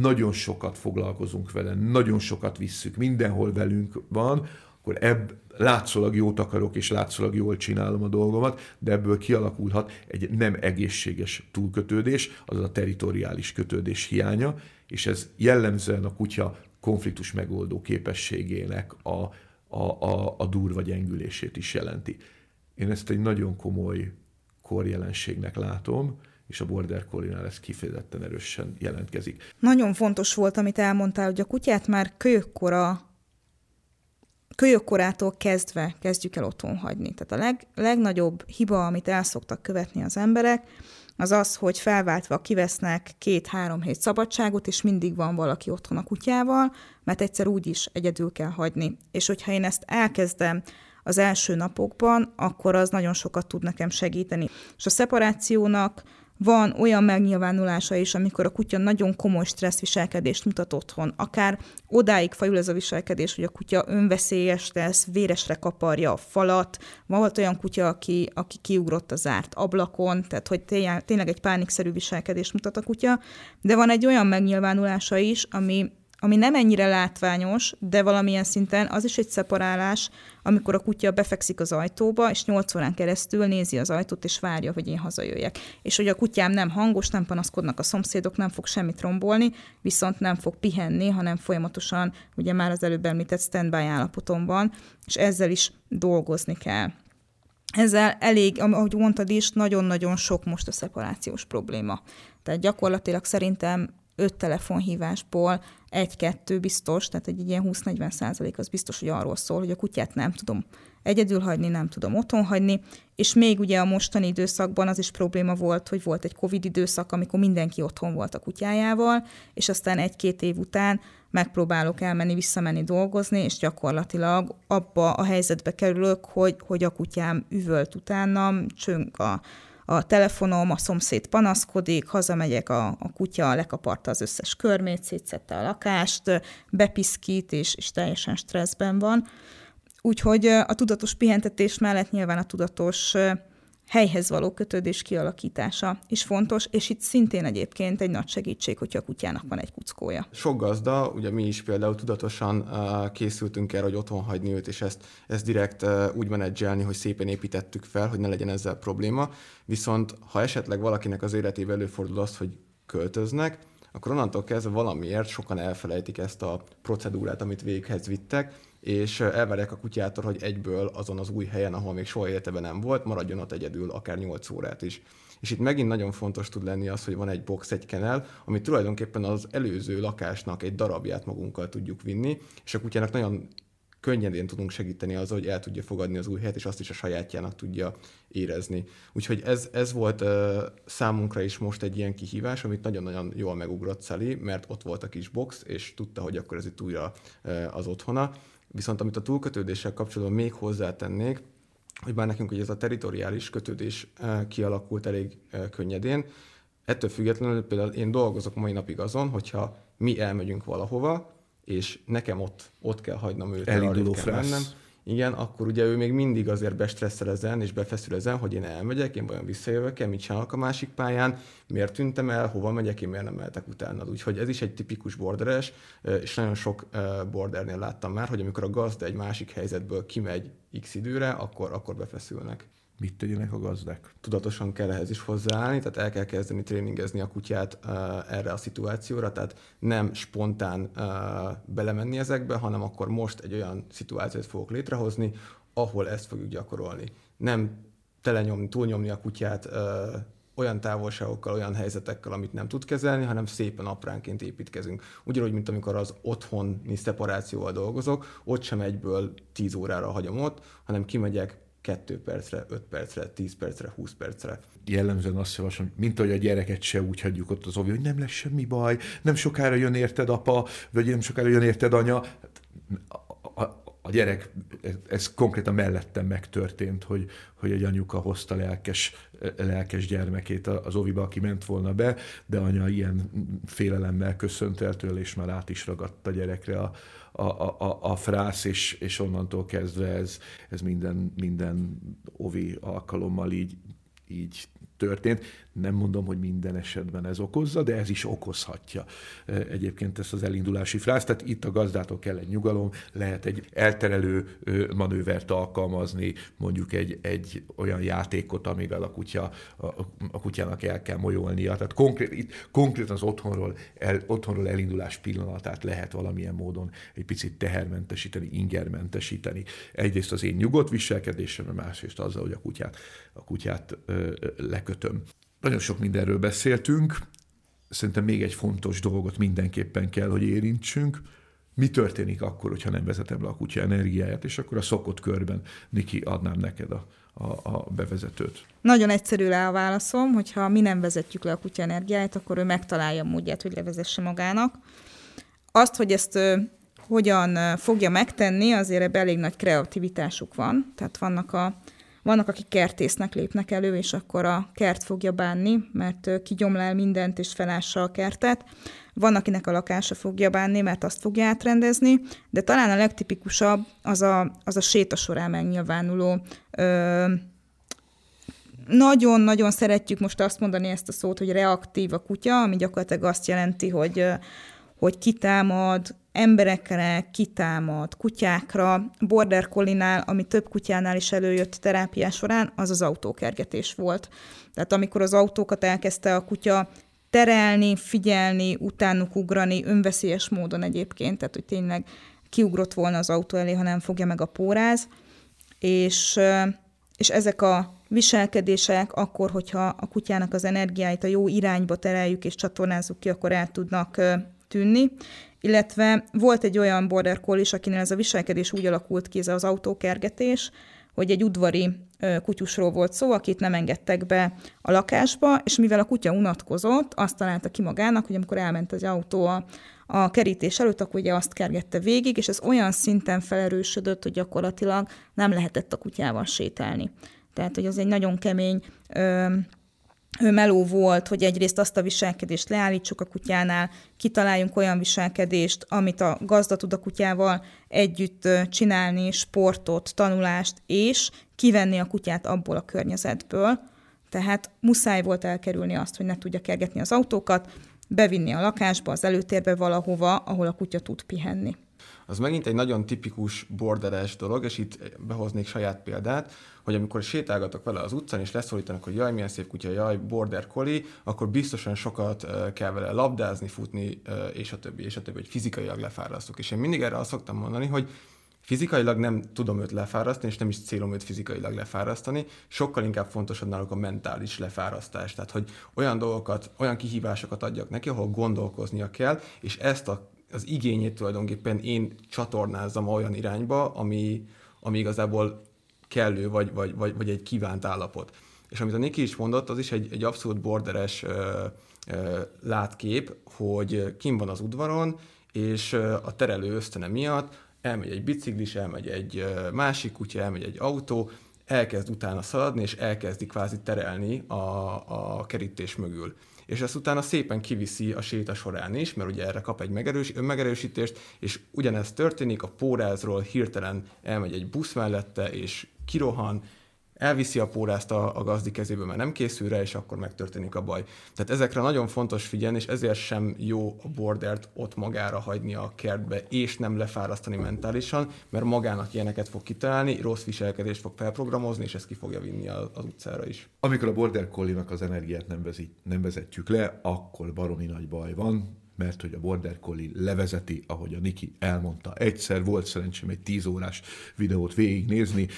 nagyon sokat foglalkozunk vele, nagyon sokat visszük, mindenhol velünk van, akkor ebb látszólag jót akarok, és látszólag jól csinálom a dolgomat, de ebből kialakulhat egy nem egészséges túlkötődés, az a teritoriális kötődés hiánya, és ez jellemzően a kutya konfliktus megoldó képességének a, a, a, a durva gyengülését is jelenti. Én ezt egy nagyon komoly korjelenségnek látom, és a Border Collie-nál ez kifejezetten erősen jelentkezik. Nagyon fontos volt, amit elmondtál, hogy a kutyát már kölyökkora kölyökkorától kezdve kezdjük el otthon hagyni. Tehát a leg, legnagyobb hiba, amit el szoktak követni az emberek, az az, hogy felváltva kivesznek két-három hét szabadságot, és mindig van valaki otthon a kutyával, mert egyszer úgy is egyedül kell hagyni. És hogyha én ezt elkezdem az első napokban, akkor az nagyon sokat tud nekem segíteni. És a szeparációnak van olyan megnyilvánulása is, amikor a kutya nagyon komoly stresszviselkedést mutat otthon. Akár odáig fajul ez a viselkedés, hogy a kutya önveszélyes lesz, véresre kaparja a falat. Van volt olyan kutya, aki, aki kiugrott a zárt ablakon, tehát hogy tényleg egy pánikszerű viselkedést mutat a kutya. De van egy olyan megnyilvánulása is, ami ami nem ennyire látványos, de valamilyen szinten az is egy szeparálás, amikor a kutya befekszik az ajtóba, és 8 órán keresztül nézi az ajtót, és várja, hogy én hazajöjjek. És hogy a kutyám nem hangos, nem panaszkodnak a szomszédok, nem fog semmit rombolni, viszont nem fog pihenni, hanem folyamatosan, ugye már az előbb említett standby állapoton van, és ezzel is dolgozni kell. Ezzel elég, ahogy mondtad is, nagyon-nagyon sok most a szeparációs probléma. Tehát gyakorlatilag szerintem öt telefonhívásból egy-kettő biztos, tehát egy ilyen 20-40 százalék az biztos, hogy arról szól, hogy a kutyát nem tudom egyedül hagyni, nem tudom otthon hagyni, és még ugye a mostani időszakban az is probléma volt, hogy volt egy Covid időszak, amikor mindenki otthon volt a kutyájával, és aztán egy-két év után megpróbálok elmenni, visszamenni dolgozni, és gyakorlatilag abba a helyzetbe kerülök, hogy, hogy a kutyám üvölt utánam, csönk a, a telefonom, a szomszéd panaszkodik, hazamegyek, a, a kutya lekaparta az összes körmét, szétszette a lakást, bepiszkít, és, és teljesen stresszben van. Úgyhogy a tudatos pihentetés mellett nyilván a tudatos helyhez való kötődés kialakítása is fontos, és itt szintén egyébként egy nagy segítség, hogyha a kutyának van egy kuckója. Sok gazda, ugye mi is például tudatosan uh, készültünk erre, hogy otthon hagyni őt, és ezt, ezt direkt uh, úgy menedzselni, hogy szépen építettük fel, hogy ne legyen ezzel probléma. Viszont ha esetleg valakinek az életében előfordul az, hogy költöznek, akkor onnantól kezdve valamiért sokan elfelejtik ezt a procedúrát, amit véghez vittek, és elvárják a kutyától, hogy egyből azon az új helyen, ahol még soha életeben nem volt, maradjon ott egyedül akár 8 órát is. És itt megint nagyon fontos tud lenni az, hogy van egy box, egy kenel, ami tulajdonképpen az előző lakásnak egy darabját magunkkal tudjuk vinni, és a kutyának nagyon könnyedén tudunk segíteni azzal, hogy el tudja fogadni az új helyet, és azt is a sajátjának tudja érezni. Úgyhogy ez, ez volt uh, számunkra is most egy ilyen kihívás, amit nagyon-nagyon jól megugrott Szeli, mert ott volt a kis box, és tudta, hogy akkor ez itt újra uh, az otthona Viszont amit a túlkötődéssel kapcsolatban még hozzátennék, hogy bár nekünk hogy ez a teritoriális kötődés kialakult elég könnyedén, ettől függetlenül például én dolgozok mai napig azon, hogyha mi elmegyünk valahova, és nekem ott, ott kell hagynom őt, Elinduló kell mennem, igen, akkor ugye ő még mindig azért bestresszel ezen, és befeszül ezen, hogy én elmegyek, én vajon visszajövök-e, mit csinálok a másik pályán, miért tűntem el, hova megyek, én miért nem mehetek utána. Úgyhogy ez is egy tipikus borderes, és nagyon sok bordernél láttam már, hogy amikor a gazda egy másik helyzetből kimegy x időre, akkor, akkor befeszülnek mit tegyenek a gazdák? Tudatosan kell ehhez is hozzáállni, tehát el kell kezdeni tréningezni a kutyát uh, erre a szituációra, tehát nem spontán uh, belemenni ezekbe, hanem akkor most egy olyan szituációt fogok létrehozni, ahol ezt fogjuk gyakorolni. Nem telenyomni, túlnyomni a kutyát uh, olyan távolságokkal, olyan helyzetekkel, amit nem tud kezelni, hanem szépen apránként építkezünk. Ugyanúgy, mint amikor az otthoni szeparációval dolgozok, ott sem egyből 10 órára hagyom ott, hanem kimegyek, 2 percre, 5 percre, 10 percre, 20 percre. Jellemzően azt javaslom, mint hogy a gyereket se úgy hagyjuk ott az ovi, hogy nem lesz semmi baj, nem sokára jön érted apa, vagy nem sokára jön érted anya. Hát, a, a, a gyerek, ez, ez konkrétan mellettem megtörtént, hogy, hogy egy anyuka hozta lelkes, lelkes gyermekét az oviba, aki ment volna be, de anya ilyen félelemmel köszönt el tőle, és már át is ragadt a gyerekre a, a, a, a frász, és, és onnantól kezdve ez, ez minden, minden ovi alkalommal így, így történt. Nem mondom, hogy minden esetben ez okozza, de ez is okozhatja e, egyébként ezt az elindulási frászt. Tehát itt a gazdától kell egy nyugalom, lehet egy elterelő manővert alkalmazni, mondjuk egy, egy olyan játékot, amivel a, kutya, a, a kutyának el kell molyolnia. Tehát konkrét, itt, konkrétan az otthonról, el, otthonról elindulás pillanatát lehet valamilyen módon egy picit tehermentesíteni, ingermentesíteni. Egyrészt az én nyugodt viselkedésem, másrészt azzal, hogy a kutyát, a kutyát ö, lekötöm. Nagyon sok mindenről beszéltünk, szerintem még egy fontos dolgot mindenképpen kell, hogy érintsünk. Mi történik akkor, hogyha nem vezetem le a kutya energiáját, és akkor a szokott körben, Niki, adnám neked a, a, a bevezetőt. Nagyon egyszerű le a válaszom, hogyha mi nem vezetjük le a kutya energiáját, akkor ő megtalálja a módját, hogy levezesse magának. Azt, hogy ezt hogyan fogja megtenni, azért ebben elég nagy kreativitásuk van. Tehát vannak a vannak, akik kertésznek lépnek elő, és akkor a kert fogja bánni, mert kigyomlál mindent, és felássa a kertet. Van, akinek a lakása fogja bánni, mert azt fogja átrendezni, de talán a legtipikusabb az a, az a séta során megnyilvánuló ö, nagyon-nagyon szeretjük most azt mondani ezt a szót, hogy reaktív a kutya, ami gyakorlatilag azt jelenti, hogy hogy kitámad emberekre, kitámad kutyákra. Border Collie-nál, ami több kutyánál is előjött terápiás során, az az autókergetés volt. Tehát amikor az autókat elkezdte a kutya terelni, figyelni, utánuk ugrani, önveszélyes módon egyébként, tehát hogy tényleg kiugrott volna az autó elé, ha nem fogja meg a póráz, és, és ezek a viselkedések akkor, hogyha a kutyának az energiáit a jó irányba tereljük és csatornázzuk ki, akkor el tudnak tűnni, illetve volt egy olyan border collie is, akinél ez a viselkedés úgy alakult ki, ez az autókergetés, hogy egy udvari kutyusról volt szó, akit nem engedtek be a lakásba, és mivel a kutya unatkozott, azt találta ki magának, hogy amikor elment az autó a, a kerítés előtt, akkor ugye azt kergette végig, és ez olyan szinten felerősödött, hogy gyakorlatilag nem lehetett a kutyával sétálni. Tehát, hogy az egy nagyon kemény ö, meló volt, hogy egyrészt azt a viselkedést leállítsuk a kutyánál, kitaláljunk olyan viselkedést, amit a gazda tud a kutyával együtt csinálni, sportot, tanulást, és kivenni a kutyát abból a környezetből. Tehát muszáj volt elkerülni azt, hogy ne tudja kergetni az autókat, bevinni a lakásba, az előtérbe valahova, ahol a kutya tud pihenni az megint egy nagyon tipikus borderes dolog, és itt behoznék saját példát, hogy amikor sétálgatok vele az utcán, és leszólítanak, hogy jaj, milyen szép kutya, jaj, border collie, akkor biztosan sokat kell vele labdázni, futni, és a többi, és a többi, hogy fizikailag lefárasztok. És én mindig erre azt szoktam mondani, hogy fizikailag nem tudom őt lefárasztani, és nem is célom őt fizikailag lefárasztani, sokkal inkább fontosabb náluk a mentális lefárasztás. Tehát, hogy olyan dolgokat, olyan kihívásokat adjak neki, ahol gondolkoznia kell, és ezt a az igényét tulajdonképpen én csatornázzam olyan irányba, ami, ami igazából kellő, vagy, vagy, vagy, vagy egy kívánt állapot. És amit a Niki is mondott, az is egy, egy abszolút borderes ö, ö, látkép, hogy kim van az udvaron, és a terelő ösztöne miatt elmegy egy biciklis, elmegy egy másik kutya, elmegy egy autó, elkezd utána szaladni, és elkezdi kvázi terelni a, a kerítés mögül és ezt utána szépen kiviszi a séta során is, mert ugye erre kap egy megerős, önmegerősítést, és ugyanezt történik, a pórázról hirtelen elmegy egy busz mellette, és kirohan, elviszi a pórázt a, a gazdi kezébe, mert nem készül rá, és akkor megtörténik a baj. Tehát ezekre nagyon fontos figyelni, és ezért sem jó a bordert ott magára hagyni a kertbe, és nem lefárasztani mentálisan, mert magának ilyeneket fog kitalálni, rossz viselkedést fog felprogramozni, és ezt ki fogja vinni az utcára is. Amikor a border collie az energiát nem, vezet, nem vezetjük le, akkor baromi nagy baj van, mert hogy a Border Collie levezeti, ahogy a Niki elmondta. Egyszer volt szerencsém egy 10 órás videót végignézni,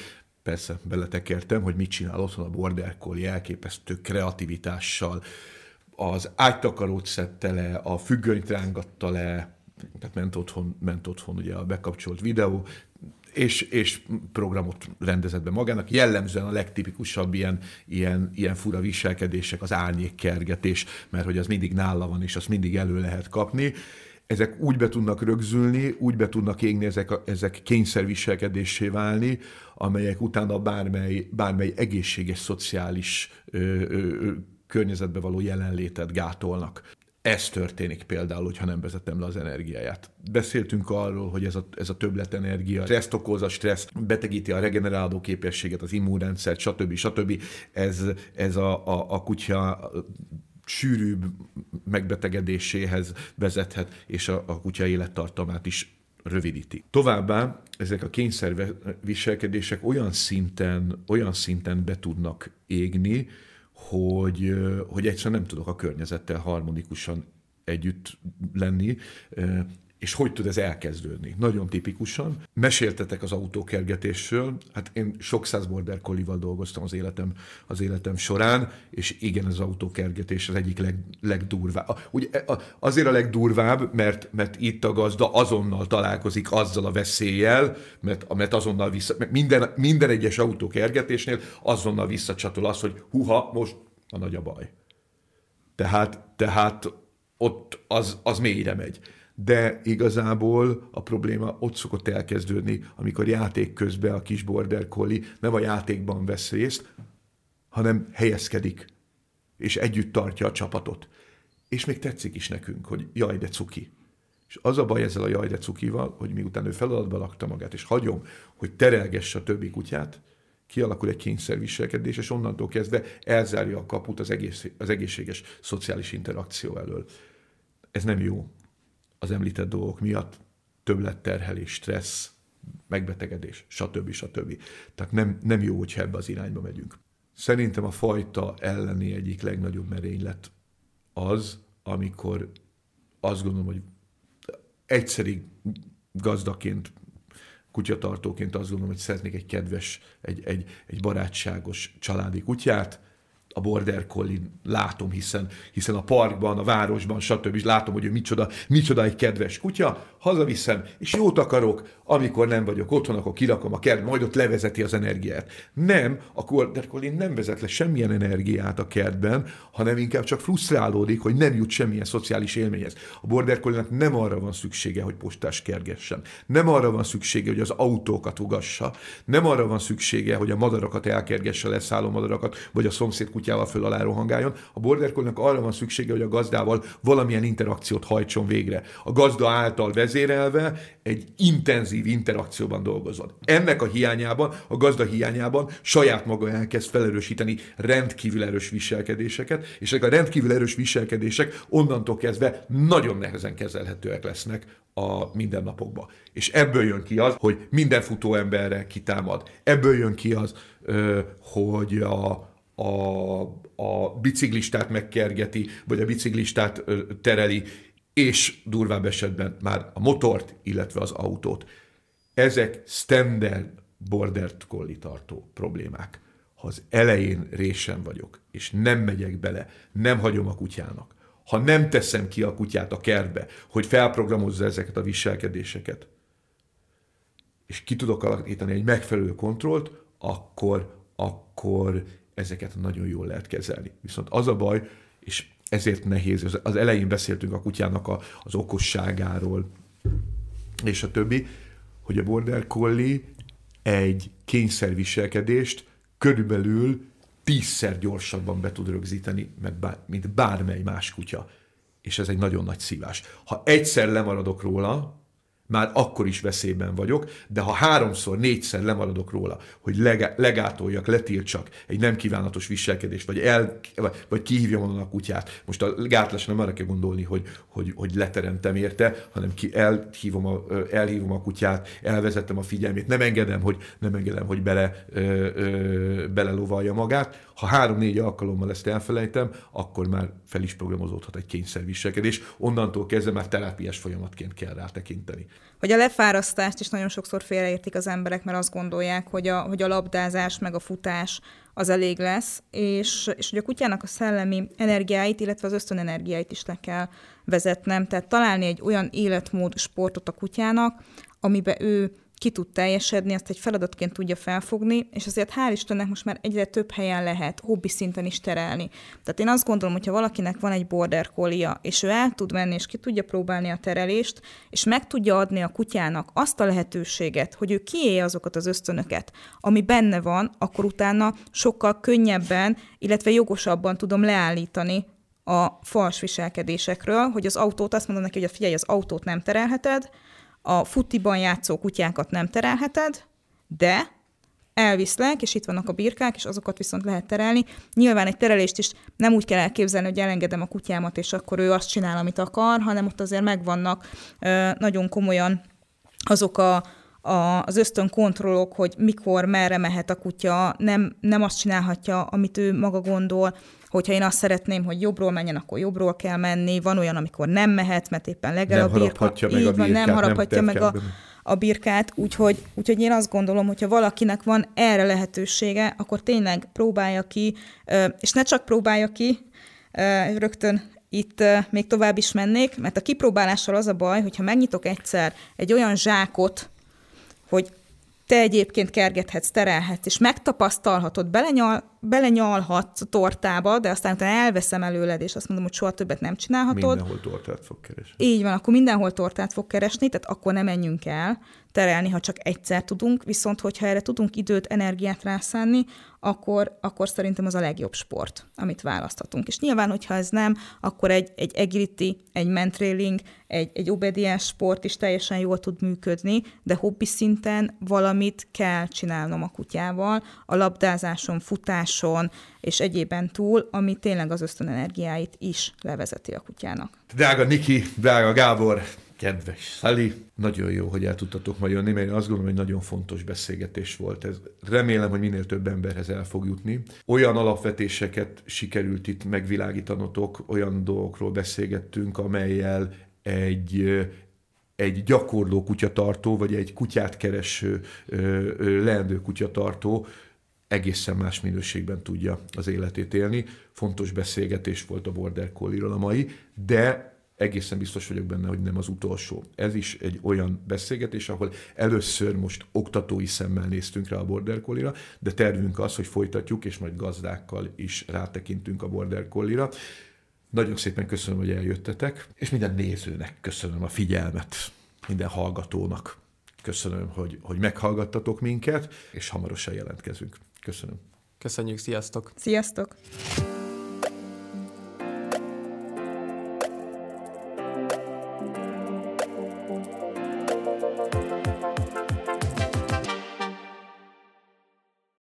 persze beletekertem, hogy mit csinál otthon a Border Collie elképesztő kreativitással, az ágytakarót szedte le, a függönyt rángatta le, tehát ment otthon, ment otthon ugye a bekapcsolt videó, és, és programot rendezett be magának. Jellemzően a legtipikusabb ilyen, ilyen, ilyen fura viselkedések az árnyékkergetés, mert hogy az mindig nála van, és azt mindig elő lehet kapni ezek úgy be tudnak rögzülni, úgy be tudnak égni, ezek, ezek kényszerviselkedésé válni, amelyek utána bármely, bármely egészséges, szociális ö, ö, környezetbe való jelenlétet gátolnak. Ez történik például, hogyha nem vezetem le az energiáját. Beszéltünk arról, hogy ez a, ez a többletenergia stresszt okoz, a stressz betegíti a regeneráló képességet, az immunrendszert, stb. stb. Ez, ez a, a, a kutya sűrűbb megbetegedéséhez vezethet, és a, a kutya élettartamát is rövidíti. Továbbá ezek a kényszerviselkedések olyan szinten, olyan szinten be tudnak égni, hogy, hogy egyszerűen nem tudok a környezettel harmonikusan együtt lenni, és hogy tud ez elkezdődni? Nagyon tipikusan. Meséltetek az autókergetésről, hát én sok száz border collie dolgoztam az életem, az életem során, és igen, az autókergetés az egyik leg, legdurvább. Ugye, azért a legdurvább, mert, mert itt a gazda azonnal találkozik azzal a veszéllyel, mert, mert azonnal vissza, mert minden, minden egyes autókergetésnél azonnal visszacsatol az, hogy huha, most a nagy a baj. Tehát, tehát ott az, az mélyre megy de igazából a probléma ott szokott elkezdődni, amikor játék közben a kis border collie nem a játékban vesz részt, hanem helyezkedik, és együtt tartja a csapatot. És még tetszik is nekünk, hogy jaj, de cuki. És az a baj ezzel a jaj, de cukival, hogy miután ő feladatba lakta magát, és hagyom, hogy terelgesse a többi kutyát, kialakul egy kényszerviselkedés, és onnantól kezdve elzárja a kaput az, egész, az egészséges szociális interakció elől. Ez nem jó az említett dolgok miatt többletterhelés, stressz, megbetegedés, stb. stb. Tehát nem, nem jó, hogyha ebbe az irányba megyünk. Szerintem a fajta elleni egyik legnagyobb merénylet az, amikor azt gondolom, hogy egyszeri gazdaként, kutyatartóként azt gondolom, hogy szeretnék egy kedves, egy, egy, egy barátságos családi kutyát, a Border Collie látom, hiszen, hiszen a parkban, a városban, stb. látom, hogy ő micsoda, micsoda egy kedves kutya, hazaviszem, és jót akarok, amikor nem vagyok otthon, akkor kirakom a kert, majd ott levezeti az energiát. Nem, a Border Collie nem vezet le semmilyen energiát a kertben, hanem inkább csak frusztrálódik, hogy nem jut semmilyen szociális élményhez. A Border collie nem arra van szüksége, hogy postás kergessen. Nem arra van szüksége, hogy az autókat ugassa. Nem arra van szüksége, hogy a madarakat elkergesse, leszálló madarakat, vagy a szomszéd kutyával föl alá rohangáljon. A border arra van szüksége, hogy a gazdával valamilyen interakciót hajtson végre. A gazda által vezérelve egy intenzív interakcióban dolgozott. Ennek a hiányában, a gazda hiányában saját maga elkezd felerősíteni rendkívül erős viselkedéseket, és ezek a rendkívül erős viselkedések onnantól kezdve nagyon nehezen kezelhetőek lesznek a mindennapokban. És ebből jön ki az, hogy minden futó emberre kitámad. Ebből jön ki az, hogy a, a, a biciklistát megkergeti, vagy a biciklistát tereli, és durvább esetben már a motort, illetve az autót. Ezek standard border collie tartó problémák. Ha az elején résen vagyok, és nem megyek bele, nem hagyom a kutyának, ha nem teszem ki a kutyát a kertbe, hogy felprogramozza ezeket a viselkedéseket, és ki tudok alakítani egy megfelelő kontrollt, akkor, akkor ezeket nagyon jól lehet kezelni. Viszont az a baj, és ezért nehéz, az elején beszéltünk a kutyának a, az okosságáról, és a többi, hogy a Border Collie egy kényszerviselkedést körülbelül tízszer gyorsabban be tud rögzíteni, mint bármely más kutya. És ez egy nagyon nagy szívás. Ha egyszer lemaradok róla, már akkor is veszélyben vagyok, de ha háromszor, négyszer lemaradok róla, hogy legátoljak, letiltsak egy nem kívánatos viselkedést, vagy, el, vagy, vagy kihívjam onnan a kutyát. Most a gátlásra nem arra kell gondolni, hogy, hogy, hogy leteremtem érte, hanem ki elhívom a, elhívom a kutyát, elvezettem a figyelmét, nem engedem, hogy, nem engedem, hogy bele, ö, ö, belelovalja magát. Ha három-négy alkalommal ezt elfelejtem, akkor már fel is programozódhat egy kényszerviselkedés. Onnantól kezdve már terápiás folyamatként kell rá tekinteni hogy a lefárasztást is nagyon sokszor félreértik az emberek, mert azt gondolják, hogy a, hogy a labdázás meg a futás az elég lesz, és, és hogy a kutyának a szellemi energiáit, illetve az ösztönenergiáit is le kell vezetnem. Tehát találni egy olyan életmód sportot a kutyának, amiben ő ki tud teljesedni, azt egy feladatként tudja felfogni, és azért hál' Istennek most már egyre több helyen lehet hobbi szinten is terelni. Tehát én azt gondolom, hogy ha valakinek van egy border collie és ő el tud menni, és ki tudja próbálni a terelést, és meg tudja adni a kutyának azt a lehetőséget, hogy ő kiélje azokat az ösztönöket, ami benne van, akkor utána sokkal könnyebben, illetve jogosabban tudom leállítani a fals viselkedésekről, hogy az autót, azt mondom neki, hogy figyelj, az autót nem terelheted, a futiban játszó kutyákat nem terelheted, de elviszlek, és itt vannak a birkák, és azokat viszont lehet terelni. Nyilván egy terelést is nem úgy kell elképzelni, hogy elengedem a kutyámat, és akkor ő azt csinál, amit akar, hanem ott azért megvannak nagyon komolyan azok a, a, az ösztön kontrollok, hogy mikor, merre mehet a kutya, nem, nem azt csinálhatja, amit ő maga gondol, hogyha én azt szeretném, hogy jobbról menjen, akkor jobbról kell menni, van olyan, amikor nem mehet, mert éppen legel nem a birka. Meg a birkát, van, nem haraphatja nem meg a, a birkát, úgyhogy, úgyhogy én azt gondolom, hogyha valakinek van erre lehetősége, akkor tényleg próbálja ki, és ne csak próbálja ki, rögtön itt még tovább is mennék, mert a kipróbálással az a baj, hogyha megnyitok egyszer egy olyan zsákot, hogy te egyébként kergethetsz, terelhetsz, és megtapasztalhatod, belenyal, belenyalhatsz a tortába, de aztán utána elveszem előled, és azt mondom, hogy soha többet nem csinálhatod. Mindenhol tortát fog keresni. Így van, akkor mindenhol tortát fog keresni, tehát akkor nem menjünk el terelni, ha csak egyszer tudunk, viszont hogyha erre tudunk időt, energiát rászánni, akkor, akkor szerintem az a legjobb sport, amit választhatunk. És nyilván, hogyha ez nem, akkor egy, egy agility, egy mentrailing, egy, egy obedience sport is teljesen jól tud működni, de hobbi szinten valamit kell csinálnom a kutyával, a labdázáson, futáson és egyében túl, ami tényleg az ösztönenergiáit is levezeti a kutyának. Drága Niki, drága Gábor, kedves Szali, nagyon jó, hogy el tudtatok ma jönni, mert én azt gondolom, hogy nagyon fontos beszélgetés volt. Ez, remélem, hogy minél több emberhez el fog jutni. Olyan alapvetéseket sikerült itt megvilágítanotok, olyan dolgokról beszélgettünk, amelyel egy egy gyakorló kutyatartó, vagy egy kutyát kereső, leendő kutyatartó egészen más minőségben tudja az életét élni. Fontos beszélgetés volt a Border collie a mai, de egészen biztos vagyok benne, hogy nem az utolsó. Ez is egy olyan beszélgetés, ahol először most oktatói szemmel néztünk rá a Border collie de tervünk az, hogy folytatjuk, és majd gazdákkal is rátekintünk a Border collie Nagyon szépen köszönöm, hogy eljöttetek, és minden nézőnek köszönöm a figyelmet, minden hallgatónak. Köszönöm, hogy, hogy meghallgattatok minket, és hamarosan jelentkezünk. Köszönöm. Köszönjük, sziasztok! Sziasztok!